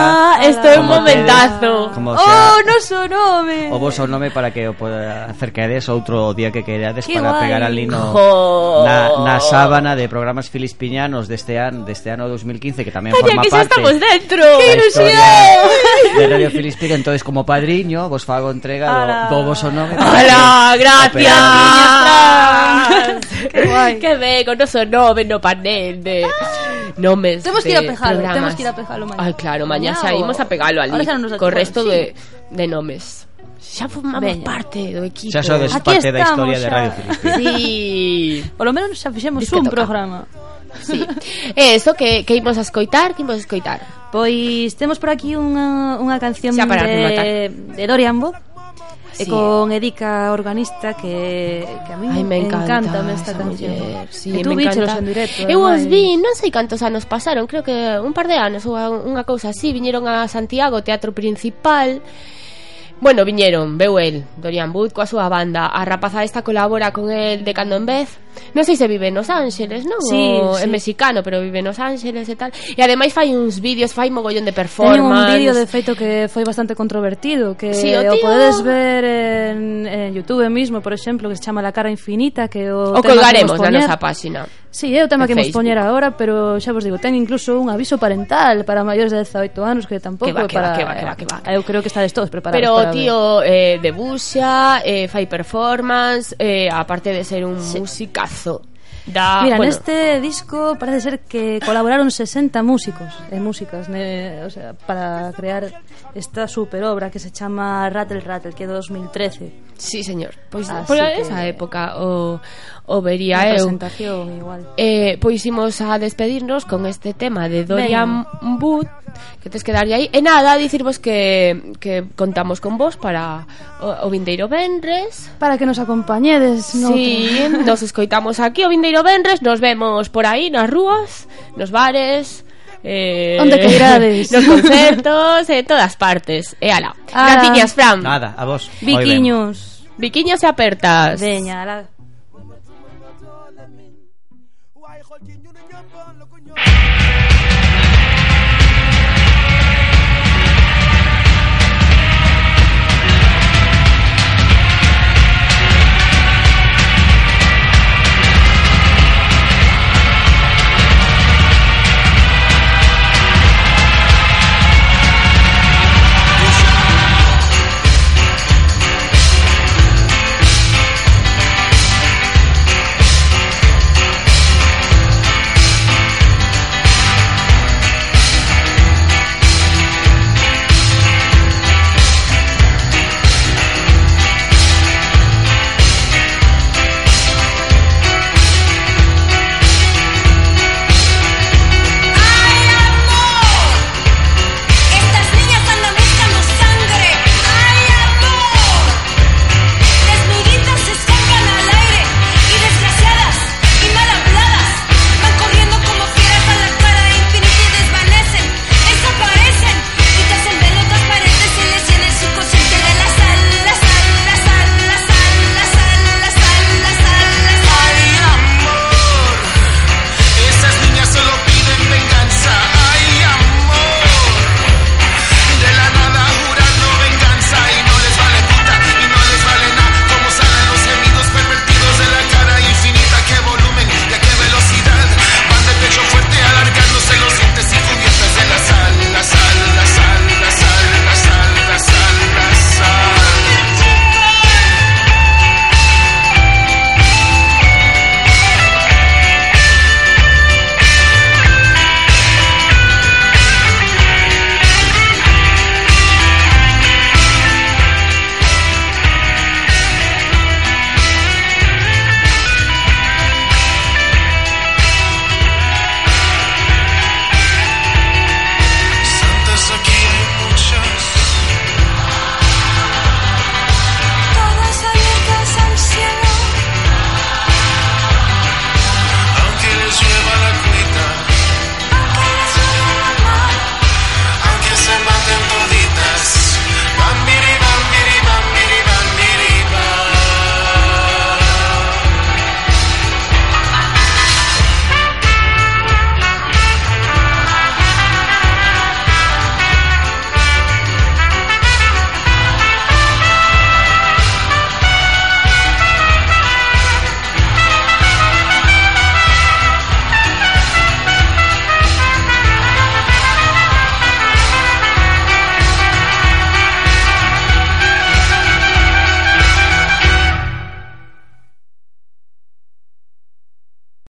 Isto é un momentazo. tedes, como sea, Oh, noso nome O vosso nome para que o poda acercades outro día que querades Para guai. pegar ali no, jo. na, na sábana de programas filispiñanos deste ano, deste ano 2015 Que tamén Calla, forma que xa parte estamos dentro. Que ilusión! De Radio Filispina Entonces como padriño vos fago entrega do, do vosso nome ¡Hola! gracias. Que guai Que ben, Con noso nome no panel de nomes Temos que ir a pegalo, programas. temos que ir a pegalo mañá. Ai, claro, mañá Mañá saímos a pegalo ali Ahora xa non nos co resto sí. de, de nomes. Xa formamos Veña. parte do equipo. Xa sodes Aquí parte da estamos historia de xa. Radio Filispín. Sí. Polo menos xa fixemos Dis que un toca. programa. Sí. E eso que que imos a escoitar, que imos a escoitar. Pois temos por aquí unha, unha canción Xa para de, rematar. de Dorian Bo sí. e con Edica organista que, que a mí Ay, me encanta, encanta esta canción. Muller, sí, e tú víchelos en directo. Eu os vi, non sei cantos anos pasaron, creo que un par de anos ou unha cousa así, viñeron a Santiago, Teatro Principal, Bueno, viñeron, veu el, Dorian Wood coa súa banda A rapaza esta colabora con el de cando en vez non sei se vive nos Ángeles, non? Sí, o, sí. É mexicano, pero vive nos Ángeles e tal. E ademais fai uns vídeos, fai mogollón de performance. Ten un vídeo de feito que foi bastante controvertido, que sí, o, tío... o podedes ver en, en YouTube mesmo, por exemplo, que se chama La cara infinita, que o, o colgaremos poñer... na nosa páxina. Sí, é o tema que Facebook. mos poñer agora, pero xa vos digo, ten incluso un aviso parental para maiores de 18 anos que tampouco que va, que para que va, que va, que va, que va. Eu creo que estades todos preparados Pero o tío ver. eh debuxa, eh fai performance, eh aparte de ser un sí. músico discazo Da, Mira, bueno. neste disco parece ser que colaboraron 60 músicos e músicas ne, o sea, para crear esta super obra que se chama Rattle Rattle, que é do 2013. Sí, señor. Pois Así por que... esa época o, o vería eu. presentación igual. Eh, pois imos a despedirnos con este tema de Dorian ben. Wood que tes que darlle aí. E nada, dicirvos que, que contamos con vos para o, o vindeiro Benres. Para que nos acompañedes. No sí, nos escoitamos aquí o vindeiro Nos vemos por aí nas rúas Nos bares eh, Onde queirades. Nos concertos En todas partes E ala, Fran nada, a vos. Viquiños. Viquiños e apertas Veña, ala.